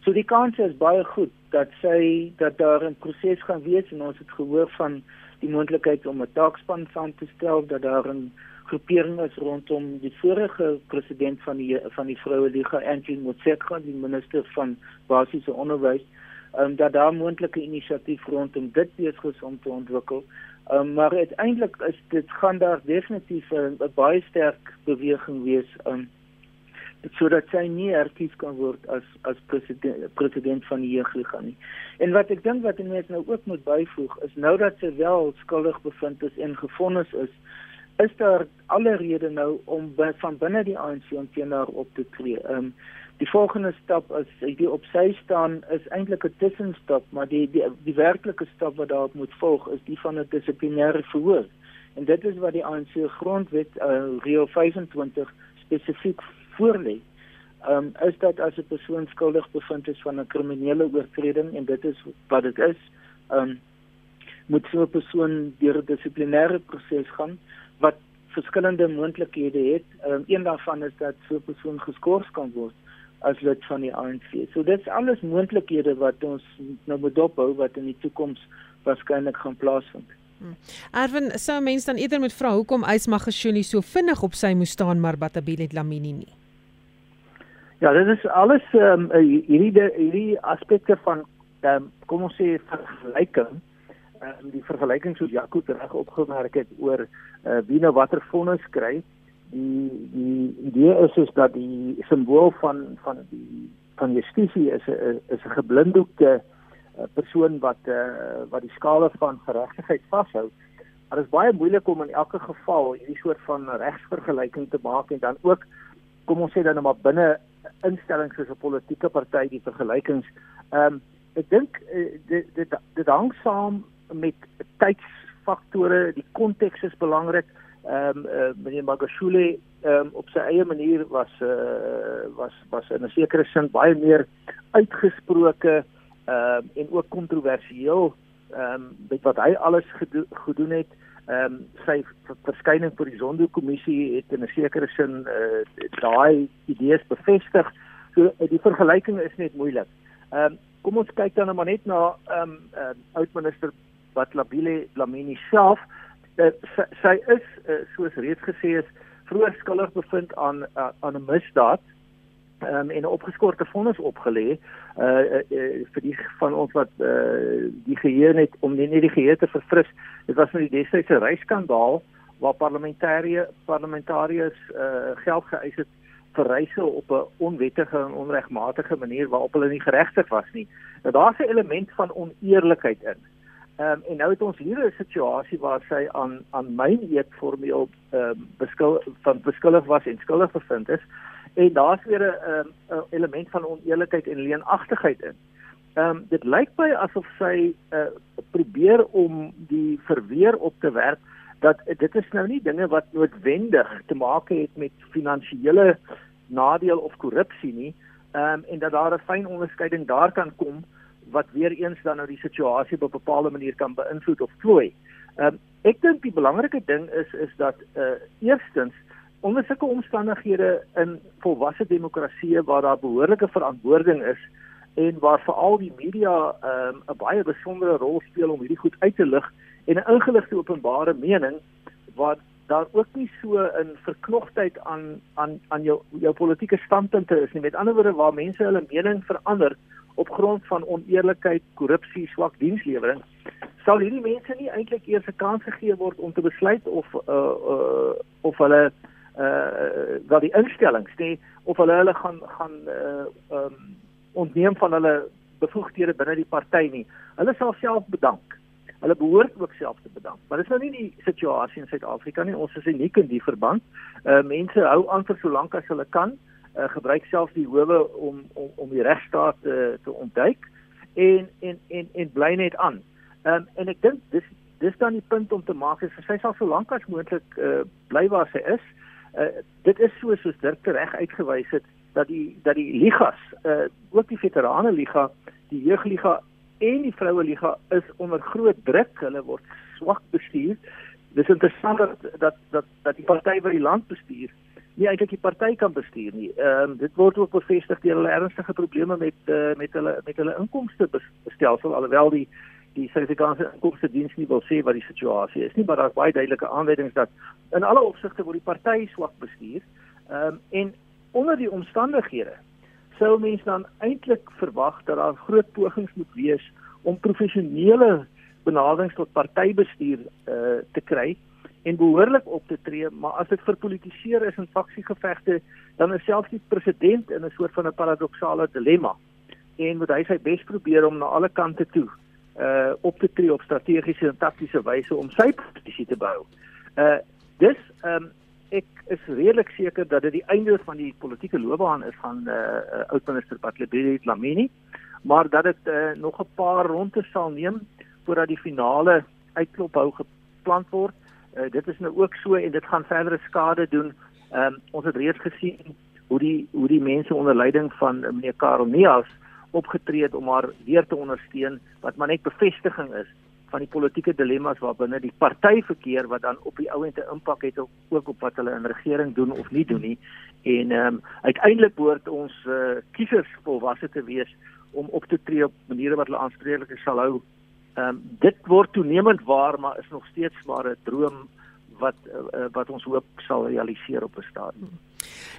So die kans is baie goed dat sy dat daar 'n proses gaan wees en ons het gehoor van die moontlikheid om 'n taakspan saam te stel dat daar 'n groepering is rondom die vorige president van die van die vroue liga Angie Motshekga die minister van basiese onderwys um, dat daar moontlike inisiatief rondom dit besig is om te ontwikkel um, maar uiteindelik is dit gaan daar definitief 'n baie sterk beweging wees um, sodat sy nie erkies kan word as as president president van die jeugliga nie. En wat ek dink wat mense nou ook moet byvoeg is nou dat sy wel skuldig bevind is en gefonnis is, is daar alle rede nou om by, van binne die ANC teen haar op te tree. Um, die volgende stap is die op sy staan is eintlik 'n tussenstap, maar die die die werklike stap wat daarop moet volg is die van 'n dissiplinêre verhoor. En dit is wat die ANC grondwet uh, reël 25 spesifiek voorlê. Ehm um, is dat as 'n persoon skuldig bevind is van 'n kriminele oortreding en dit is wat dit is, ehm um, moet so 'n persoon deur 'n dissiplinêre proses gaan wat verskillende moontlikhede het. Ehm um, een daarvan is dat so 'n persoon geskort kan word as lid van die ANC. So dit is alles moontlikhede wat ons nou moet dophou wat in die toekoms waarskynlik gaan plaasvind. Hmm. Erwin, sou mense dan eerder moet vra hoekom Ysmagashule so vinnig op sy moes staan maar Batabile Dlamini nie? Ja, dit is alles ehm um, hierdie hierdie aspekte van ehm um, kom ons sê vergelyking. Ehm um, die vergelyking soos Jaco reg opgemerk het oor uh, wie nou watter fondse kry. Die die idee is is dat die simbool van van die van justisie is 'n is 'n geblinddoekte uh, persoon wat uh, wat die skale van geregtigheid vashou. Maar dit is baie moeilik om in elke geval hierdie soort van regsvergelyking te maak en dan ook kom ons sê dan maar binne instellings soos 'n politieke party die vergelykings. Ehm um, ek dink uh, dit dit dit hang saam met tydsfaktore, die konteks is belangrik. Ehm um, uh, meneer Magashule ehm um, op sy eie manier was uh, was was in 'n sekere sin baie meer uitgesproke ehm um, en ook kontroversieel ehm um, met wat hy alles gedo gedoen het ehm um, sy verskyning vir die Zondo-kommissie het in 'n sekere sin uh, daai idees bevestig. So uh, die vergelyking is net moeilik. Ehm um, kom ons kyk dan net na ehm um, uh, oud-minister Batlabile Lamini self. Uh, sy, sy is uh, soos reeds gesê is vroeër skuldig bevind aan uh, aan 'n misdaad um, en 'n opgeskorte vonnis opgelê uh, uh, uh vir die van ons wat uh die geheue net om nie net die geheue te verfris. Dit was nou die destydse reisskandaal waar parlementêre parlementariërs uh geld geëis het vir reise op 'n onwettige en onregmatige manier waarop hulle nie geregtig was nie. Nou daar's 'n element van oneerlikheid in. Ehm um, en nou het ons hier 'n situasie waar sy aan aan myn eet formeel ehm um, beskul van beskuldig was en skuldig bevind is en daar's weer 'n um, element van oneerlikheid en leenagtigheid in. Ehm um, dit lyk my asof sy uh, probeer om die verweer op te werk dat dit is nou nie dinge wat noodwendig te maak het met finansiële nadeel of korrupsie nie. Ehm um, en dat daar 'n fyn onderskeiding daar kan kom wat weer eens dan nou die situasie op 'n bepaalde manier kan beïnvloed of vloei. Ehm um, ek dink die belangrike ding is is dat uh eerstens onder sulke omstandighede in volwasse demokratieë waar daar behoorlike verantwoording is en waar veral die media ehm um, 'n baie besondere rol speel om hierdie goed uit te lig en 'n ingeligte openbare mening wat daar ook nie so 'n verknogtheid aan aan aan jou jou politieke standpunte is nie. Met ander woorde waar mense hulle mening verander op grond van oneerlikheid, korrupsie, swak dienslewering, sal hierdie mense nie eintlik eers 'n kans gegee word om te besluit of uh uh of hulle uh wat die instellings sê of hulle hulle gaan gaan uh um ontneem van hulle bevoegdhede binne die party nie. Hulle sal self bedank. Hulle behoort ook self te bedank. Maar dis nou nie die situasie in Suid-Afrika nie. Ons is uniek in die verband. Uh mense hou aan vir so lank as hulle kan. Uh uh, gebruik self die howe om om om die regstaat te te ontduik en en en en bly net aan. Ehm um, en ek dink dis dis dan die punt om te maak is sy sal so lank as moontlik uh, bly waar sy is. Uh, dit is so soos Dirk reg uitgewys het dat die dat die ligas uh, ook die veterane liga, die jeugliga en die vroue liga is onder groot druk. Hulle word swak bestuur. Dis interessant dat dat dat dat die party wat die land bestuur nie eintlik die party kan bestuur nie. Ehm um, dit word ook bevestig deur hulle ernstige probleme met uh, met hulle met hulle inkomste stelsel alhoewel die die Suid-Afrikaanse inkomste diens nie wil sê wat die situasie is nie, maar daar's baie duidelike aanwysings dat in alle opsigte word die party swak bestuur. Ehm um, en onder die omstandighede sou mense dan eintlik verwag dat daar groot pogings moet wees om professionele benaderings tot partybestuur uh, te kry en behoorlik op te tree, maar as dit verpolitiseer is in faksiegevegte, dan is selfs die president in 'n soort van 'n paradoksale dilemma. En moet hy sy bes probeer om na alle kante toe uh op te tree op strategiese en taktiese wyse om sy posisie te bou. Uh dis um ek is redelik seker dat dit die einde van die politieke loopbaan is van uh, uh oud-minister Patlebile Dlamini, maar dat dit uh, nog 'n paar rondes sal neem voordat die finale uitklop hou geplan word. Uh, dit is nou ook so en dit gaan verdere skade doen. Ehm um, ons het reeds gesien hoe die hoe die mense onder leiding van uh, meneer Karel Neas opgetree het om haar weer te ondersteun wat maar net bevestiging is van die politieke dilemma's waarbinne die party verkeer wat dan op die ouente impak het op, ook op wat hulle in regering doen of nie doen nie. En ehm um, uiteindelik behoort ons uh, kiesers volwasse te wees om op te tree op maniere wat hulle aanspreeklik sal hou Ehm um, dit word toenemend waar, maar is nog steeds maar 'n droom wat uh, wat ons hoop sal realiseer op 'n stadium.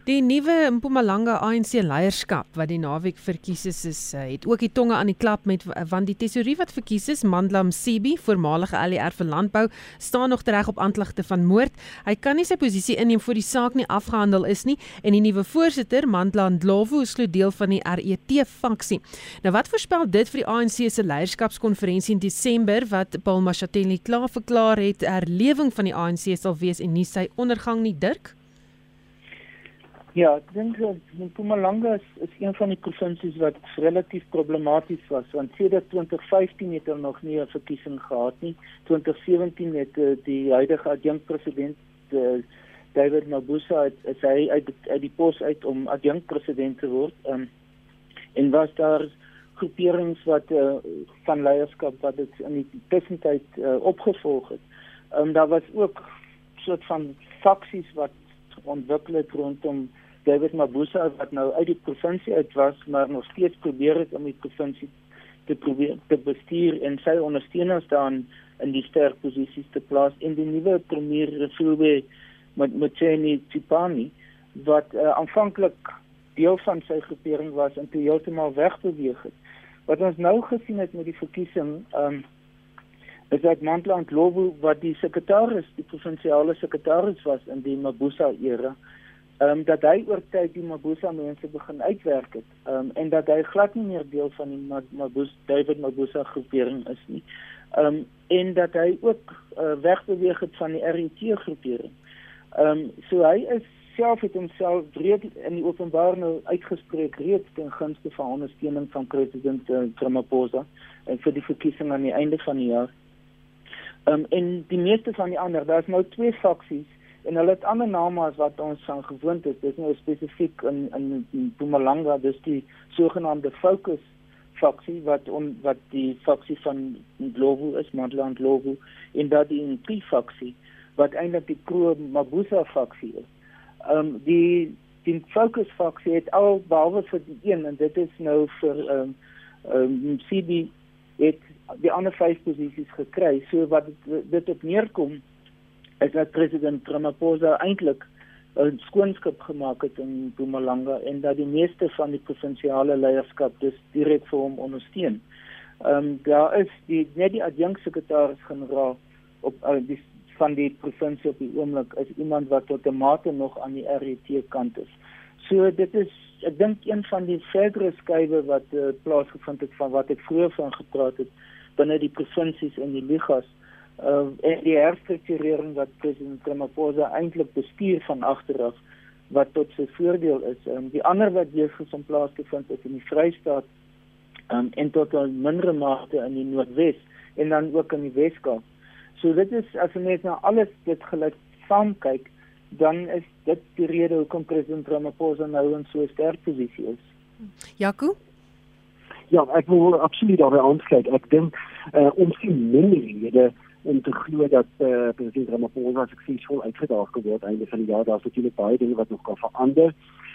Die nuwe Mpumalanga ANC leierskap wat die naweek verkies is, is uh, het ook die tonge aan die klap met uh, want die tesourier wat verkies is, Mandla Msebi, voormalige ALR vir landbou, staan nog reg op aanklagte van moord. Hy kan nie sy posisie inneem voor die saak nie afgehandel is nie en die nuwe voorsitter, Mandla Ndlovu, is glo deel van die RET faksie. Nou wat voorspel dit vir die ANC se leierskapskonferensie in Desember wat Paul Mashatile klaar verklaar het herlewing van die ANC sal wees en nie sy ondergang nie, Dirk? Ja, ek dink dat Mpumalanga is, is een van die provinsies wat relatief problematies was want sedert 2015 het hulle nog nie 'n verkiesing gehad nie. 2017 het uh, die huidige adjunkpresident uh, David Mabuza het, het hy uit, uit die pos uit om adjunkpresident te word. Um, en was daar groeperings wat uh, van leierskap wat dit in die tussentyd uh, opgevolg het. Um, daar was ook soort van faksies wat ontwikkel het rondom David Mabuza wat nou uit die provinsie uit was, maar nog steeds probeer het om die provinsie te probeer te bestuur en sy ondersteuners dan in die sterk posisies te plaas en die nuwe premier Refilwe met Mtheni Tsipani wat uh, aanvanklik deel van sy groepering was en toe heeltemal wegbeweeg het. Wat ons nou gesien het met die verkiesing, ehm um, is dat Mandland Lobo wat die sekretaris, die provinsiale sekretaris was in die Mabuza era, ehm um, dat hy oor tyd die Mabuza mense begin uitwerk het. Ehm um, en dat hy glad nie meer deel van die Mabuza David Mabuza groepering is nie. Ehm um, en dat hy ook uh, wegbeweeg het van die RET groepering. Ehm um, so hy is self het homself breed in die openbaar nou uitgespreek reeds ten gunste van ondersteuning van president uh, Ramaphosa en vir die verkiesing aan die einde van die jaar. Ehm um, en die meeste van die ander, daar's nou twee faksies en hulle het ander name as wat ons van gewoond is. Dis nou spesifiek in in Mpumalanga, dis die sogenaamde Focus faksie wat on, wat die faksie van Globo is, Mandland Globo en dat die P faksie wat eintlik die Pro Mabuza faksie is. Ehm um, die die Focus faksie het al behalwe vir die een en dit is nou vir ehm um, ehm um, CB het die ander vyf posisies gekry. So wat dit, dit op neerkom is dat president Ramaphosa eintlik 'n skoonskip gemaak het in Mpumalanga en dat die meeste van die provinsiale leierskap dus direk vir hom ondersteun. Ehm um, daar is die net die adjunksekretaris-generaal op uh, die van die provinsie op die oomblik is iemand wat tot 'n mate nog aan die RET kant is. So dit is ek dink een van die verdere skuwe wat uh, plaasgevind het van wat ek vroeër van gepraat het binne die provinsies en die ligas uh, en die herstrukturering wat president Ramaphosa eintlik bestuur van agteraf wat tot sy voordeel is. Um, die ander wat weer gesom plaasgevind het in die Vrystaat um, en tot 'n mindere mate in die Noordwes en dan ook in die Weskaap. So dit is as jy net na alles dit gelyk saam kyk, dan is dit die rede hoekom president Ramaphosa nou in so 'n sterk posisie is. Jaco Ja, ek wil absoluut daarby aansluit. Ek dink uh, ons sien minder rede om te glo dat uh, president Ramaphosa suksesvol uitgedaag geword einde van die jaar daar's natuurlik baie dinge wat nog kan verander.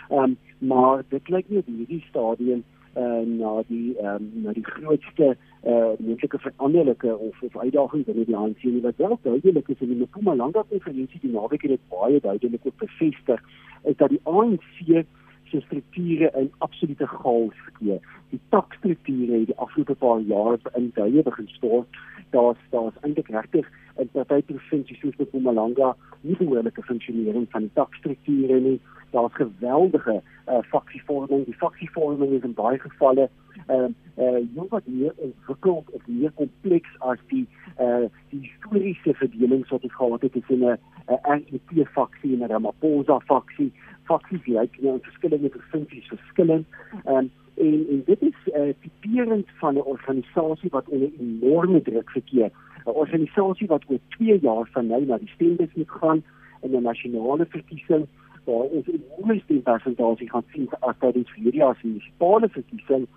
Ehm um, maar dit lyk nie op hierdie stadium uh, na die ehm um, na die grootste eh uh, moontlike veranderlike of of uitdagings binne die ANC nie wat wel duidelik is in die Mpumalanga konferensie die naweek het dit baie duidelik ook bevestig is dat die ANC se strukture in absolute chaos verkeer. Die takstrukture het die afgelope paar jare in duie begin stort daar's daar's eintlik regtig in party provinsies soos Mpumalanga nie behoorlike funksionering van takstrukture nie. Daar's geweldige uh, faksievorming. Die faksievorming is in baie gevalle uh uh nog wat meer ontwikkeld of meer kompleks as die uh die historiese verdeling wat ons gehad het tussen 'n REP faksie en 'n Ramaphosa faksie. Faksies lyk nou in verskillende provinsies verskillend. Um en en dit is uh, typerend van 'n organisasie wat onder enorme druk verkeer. 'n Organisasie wat oor 2 jaar van nou na die stembus moet gaan in 'n nasionale verkiesing waar ons 'n hoë stempersentasie gaan sien as tydens hierdie jaar se munisipale verkiesing.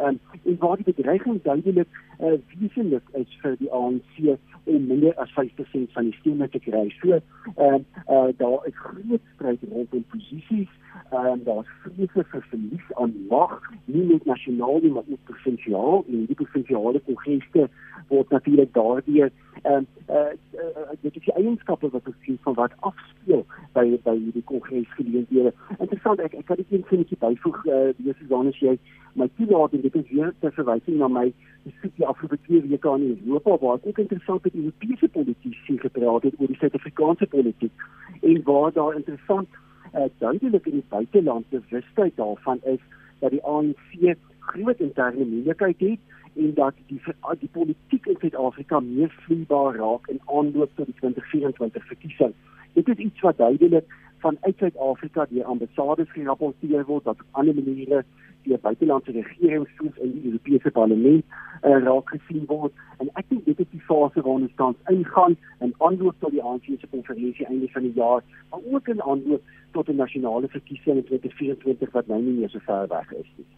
Um, en waar die bedreiging duidelik uh, wesentlik is vir die ANC om minder as 5% van die stemme te kry. So, uh, uh, daar is groot stryd rondom posisies en um, daar's vreese vir verlies aan mag, nie net nasionaal nie, maar ook provinsiaal. En die provinsiale kongresse word natuurlik daardie ehm uh, uh, uh, dit is die eienskappe wat ons sien van wat afspeel by by hierdie kongresgeleenthede. Interessant, ek ek kan dit net vinnig byvoeg, uh, dis dan as jy my toelaat en dit is weer te verwysing na my besoek die afgelope twee weke aan Europa waar ek ook interessant met Europese politici gepraat het oor die Suid-Afrikaanse politiek en waar daar interessant uh, duidelik in die buiteland bewustheid daarvan is dat die ANC groot interne moeilikheid het en dat die die politiek in Suid-Afrika meer vloeibaar raak in aanloop tot die 2024 verkiesing. Dit is iets wat duidelik van uit Suid-Afrika deur ambassades gerapporteer word dat op ander maniere deur buitelandse regerings soos in die Europese Parlement uh, raak gesien word en ek dink dit is die fase waarin ons tans ingaan en aanloop tot die ANC se konferensie einde van die jaar maar ook in aanloop tot 'n nasionale verkiesing in 2024 wat nou nie meer so ver weg is nie.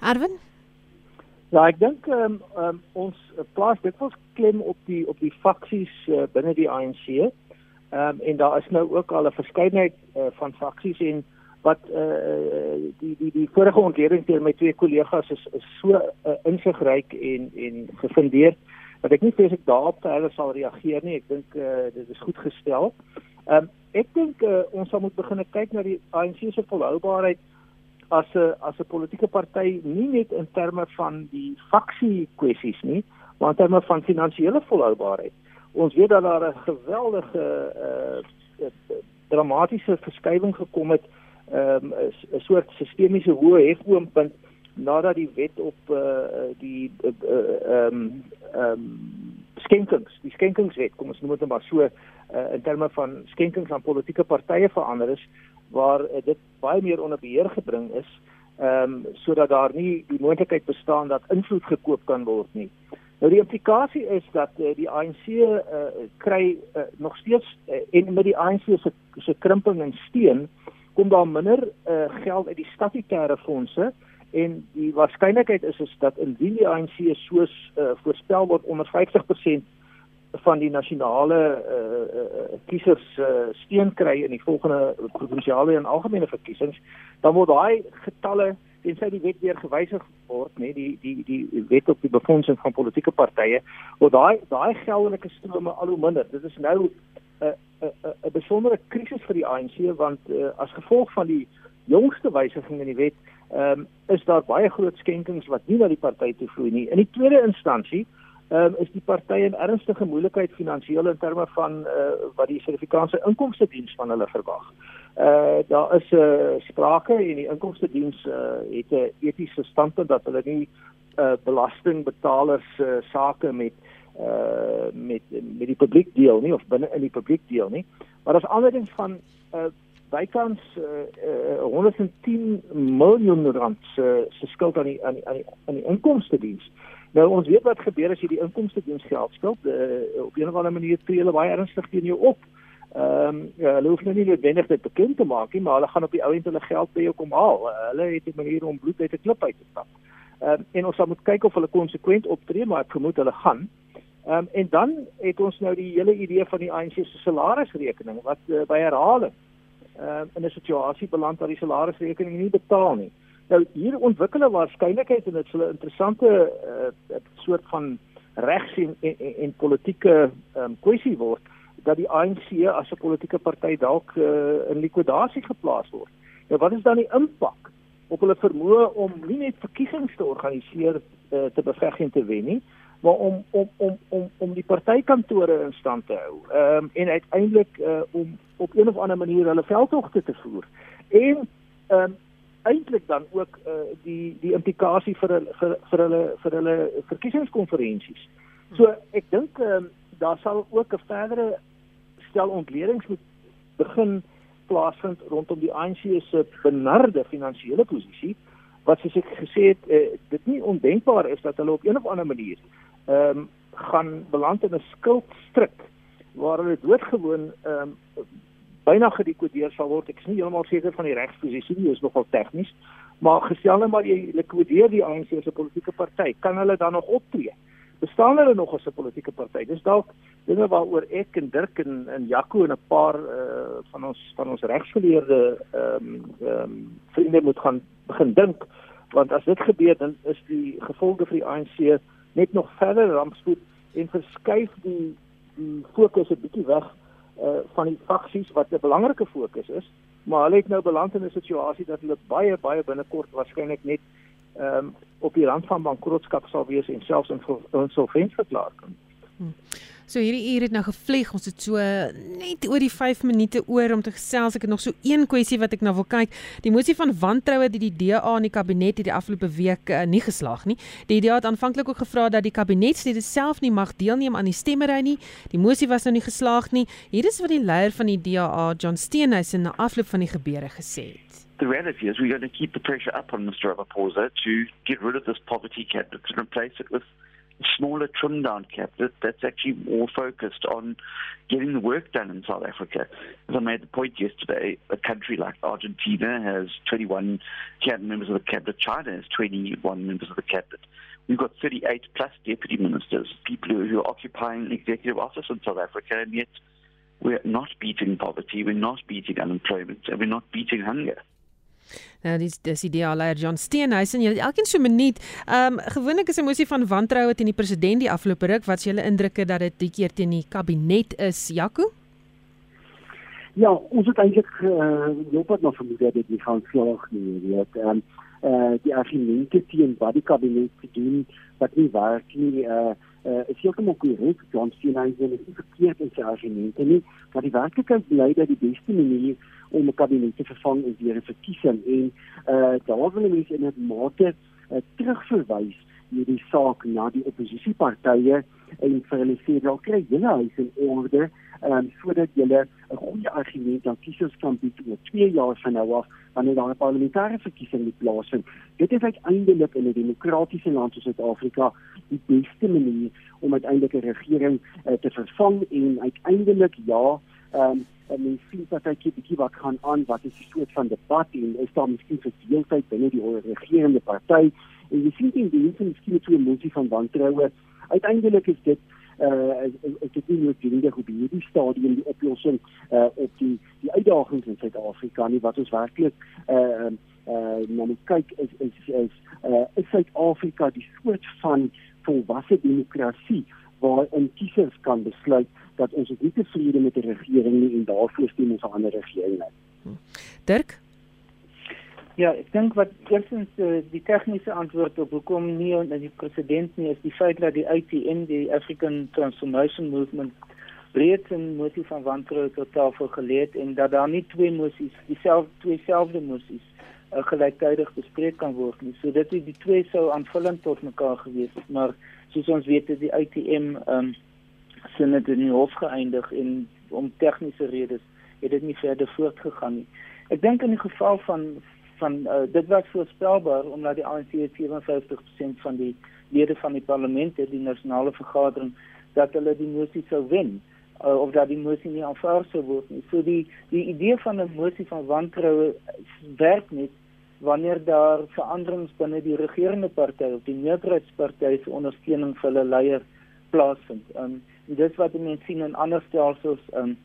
Arwen Ja, ek dink um, um, ons plaas dit was klem op die op die faksies uh, binne die ANC. Ehm um, en daar is nou ook al 'n verskeidenheid uh, van faksies en wat uh, die die die vorige ontleding deur my twee kollegas is, is so uh, insigryk en en gefundeerd dat ek nie vreeslik daarop te hulle sal reageer nie. Ek dink uh, dit is goed gestel. Ehm um, ek dink uh, ons sal moet begin kyk na die ANC se volhoubaarheid as 'n as 'n politieke party nie net in terme van die faksie kwessies nie, maar in terme van finansiële volhoubaarheid ons weet dat daar 'n geweldige uh, dramatiese verskywing gekom het ehm, 'n um, soort sistemiese hoë hefboompunt nadat die wet op uh, die ehm uh, um, um, skenkings, die skenkingswet, kom ons noem dit maar so uh, in terme van skenkings aan politieke partye verander is waar uh, dit baie meer onder beheer gebring is ehm um, sodat daar nie die moontlikheid bestaan dat invloed gekoop kan word nie. Nou die implikasie is dat uh, die ANC uh, kry uh, nog steeds uh, en met die ANC se se krimping en steen kom daar minder uh, geld uit die statutêre fondse en die waarskynlikheid is is dat indien die ANC soos uh, voorspel word onder 50% van die nasionale uh, uh, kiesers uh, steun kry in die volgende provinsiale en algemene verkiesings dan word daai getalle tensy die wet weer gewysig word nê die die die wet op die befondsing van politieke partye word daai daai geldelike strome al hoe minder dit is nou 'n uh, 'n uh, 'n uh, besondere krisis vir die ANC want uh, as gevolg van die jongste wysiging in die wet ehm um, is daar baie groot skenkings wat nie na die party toe vloei nie. In die tweede instansie ehm um, is die party in ernstige moeilikheid finansiëel in terme van uh, wat die Suid-Afrikaanse inkomste diens van hulle verwag. Eh uh, daar is 'n uh, sprake en die inkomste diens eh uh, het 'n etiese standpunt dat hulle nie eh uh, belastingbetalers uh, sake met eh uh, met met die publiek deel nie of binne in die publiek deel nie. Maar as andersins van eh uh, bykans uh, uh, 110 miljoen rand se se skuld aan die aan die aan die, aan die inkomste diens. Nou ons weet wat gebeur as jy die inkomste diens geld skuld uh, op 'n of ander manier tree hulle baie ernstig teen jou op. Ehm um, ja, hulle hoef nou nie noodwendig dit bekend te maak nie, maar hulle gaan op die ou end hulle geld by jou kom haal. Uh, hulle het 'n manier om bloed uit 'n klip uit te stap. Ehm um, en ons moet kyk of hulle konsekwent optree, maar ek vermoed hulle gaan. Ehm um, en dan het ons nou die hele idee van die ANC se salarisrekening wat uh, by herhaling uh, in 'n situasie beland waar die salarisrekening nie betaal nie. Nou hier ontwikkel 'n waarskynlikheid en dit sou 'n interessante uh, soort van regs en, en, en, politieke um, kwessie word dat die ANC as 'n politieke party dalk uh, in likwidasie geplaas word. Nou wat is dan die impak op hulle vermoë om nie net verkiesings te organiseer uh, te beveg en te wen nie, maar om om om om om die partykantore in stand te hou. Ehm um, en uiteindelik uh, om op een of ander manier hulle veldtogte te voer. En ehm um, eintlik dan ook uh, die die implikasie vir hulle vir, vir hulle vir hulle verkiesingskonferensies. So ek dink ehm um, daar sal ook 'n verdere stel ontledings moet begin plaasvind rondom die ANC se benarde finansiële posisie wat soos ek gesê het uh, dit nie ondenkbaar is dat hulle op een of ander manier ehm um, gaan beland in 'n skuldstrik waar hulle doodgewoon ehm um, byna gedekodeer sal word. Ek is nie heeltemal seker van die regsposisie nie, is nogal tegnies, maar gestel nou maar jy likwideer die ANC 'n politieke party, kan hulle dan nog optree? Bestaan hulle nog as 'n politieke party? Dis dalk dinge waaroor ek en Dirk en en Jaco en 'n paar uh, van ons van ons regsgeleerde ehm um, ehm um, vriende moet gaan begin dink, want as dit gebeur dan is die gevolge vir die ANC net nog verder rampspoed en verskuif die die fokus 'n bietjie weg uh van die faksies wat 'n belangrike fokus is, maar hulle het nou beland in 'n situasie dat hulle baie baie binnekort waarskynlik net ehm um, op die rand van bankrotskap sal wees en selfs insolvent verklaar kan. Hmm. So hierdie uur het nou gevlieg. Ons het so net oor die 5 minute oor om te gesels. Ek het nog so een kwessie wat ek nou wil kyk. Die mosie van wantroue het die DA in die kabinet hierdie afgelope week uh, nie geslaag nie. Die DA het aanvanklik ook gevra dat die kabinetslede self nie mag deelneem aan die stemmery nie. Die mosie was nou nie geslaag nie. Hier is wat die leier van die DA, John Steenhuisen, na afloop van die gebeure gesê het. The reality is we're going to keep the pressure up on Mr. Ramaphosa to get rid of this poverty cabinet and replace it with a smaller trim down cabinet that's actually more focused on getting the work done in South Africa. As I made the point yesterday, a country like Argentina has 21 cabinet members of the cabinet, China has 21 members of the cabinet. We've got 38 plus deputy ministers, people who are occupying executive office in South Africa, and yet we're not beating poverty, we're not beating unemployment, and we're not beating hunger. Nou dis dis ideale John Steenhuisen. Julle elkeen so minuut. Ehm um, gewoonlik is 'n mosie van wantroue teen die president die afgelope ruk. Wat is julle indrukke dat dit die keer teen die kabinet is, Jaco? Ja, ons het eintlik uh, loop het nog vermoed dat dit nie gaan slaag nie, weet. Ehm uh, die argumente teen wat die kabinet doen wat nie werk nie, uh uh, is heeltemal korrek. John Steenhuisen het verkeerd in sy argumente nie, maar die werklikheid bly dat die beste manier om 'n kabinet te vervang is deur 'n verkiesing en uh daar wil mense in 'n mate uh, terugverwys hierdie saak na die oppositiepartye en vir hulle sê wel kry julle huis in orde um, sodat julle 'n goeie argument aan kiesers kan bied oor 2 jaar van nou af wanneer daar 'n parlementêre verkiesing moet plaasvind. Dit is uiteindelik in 'n demokratiese land soos Suid-Afrika die beste manier om uiteindelik 'n regering uh, te vervang en uiteindelik ja, um, en mens sien dat hy bietjie wat gaan aan wat is 'n soort van debat en is daar miskien verdeeldheid binne die regerende party en jy sien die mense miskien 'n emosie van wantroue. Uiteindelik is dit uh ek het nie net dink op hierdie stadium die oplossing uh op die die uitdagings in Suid-Afrika nie wat ons werklik uh uh nou kyk is is is uh is Suid-Afrika die soort van volwasse demokrasie waarin kiesers kan besluit dat ons nie tevrede met die regering nie en daarvoor stem ons 'n ander regering nie. Dirk Ja, ek dink wat eerstens uh, die tegniese antwoord op hoekom nie en die president nie is die feit dat die ITN die African Transformation Movement breed en mosie van wantroue tot tafel geleed en dat daar nie twee mosies dieselfde twee selfde mosies uh, gelyktydig bespreek kan word nie. So dit is die twee sou aanvullend tot mekaar gewees het, maar soos ons weet het die ITM ehm um, sin dit in die hof geëindig en om tegniese redes het dit nie verder voortgegaan nie. Ek dink in die geval van van uh, dit was voorspelbaar omdat die ANC 57% van die lede van die parlement het die nasionale vergadering dat hulle die mosie sou wen uh, of dat die mosie nie aanvaar sou word nie. So die die idee van 'n mosie van wantroue werk net wanneer daar veranderings binne die regerende party of die meerderheidsparty se ondersteuning vir hulle leier plaasvind. Um, en dit wat mense sien in ander stelsels um,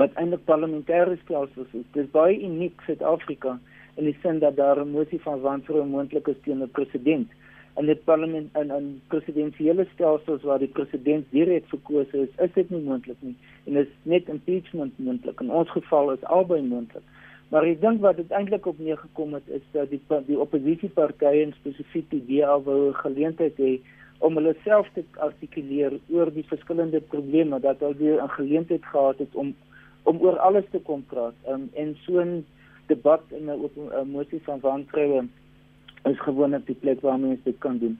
wat eintlik parlementêre stelsels is. Dit is baie uniek vir Suid-Afrika in die sin dat daar 'n motie van wantroue moontlik is teen 'n president in die parlement en in presidensiële stelsels waar die president direk verkose is, is dit nie moontlik nie en is net impeachment moontlik. In ons geval is albei moontlik. Maar ek dink wat dit eintlik op neergekom het is dat die die oppositiepartye en spesifiek die DA wou 'n geleentheid hê om hulle self te artikuleer oor die verskillende probleme dat hulle weer 'n geleentheid gehad het om om oor alles te kom praat. Um, en so 'n debat en 'n motie van wantroue is gewoonlik die plek waar mense dit kan doen.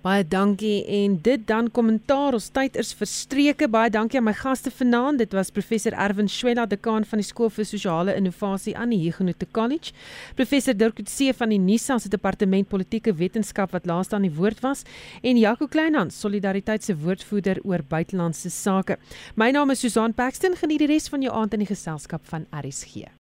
Baie dankie en dit dan kommentaar ons tyd is verstreke. Baie dankie aan my gaste vanaand. Dit was professor Erwin Swela, dekaan van die skool vir sosiale innovasie aan die Huguenot College. Professor Dirk Coetzee van die NISA se departement politieke wetenskap wat laaste aan die woord was en Jaco Kleinhans, solidariteit se woordvoerder oor buitelandse sake. My naam is Susan Paxton. Geniet die res van jou aand in die geselskap van RSG.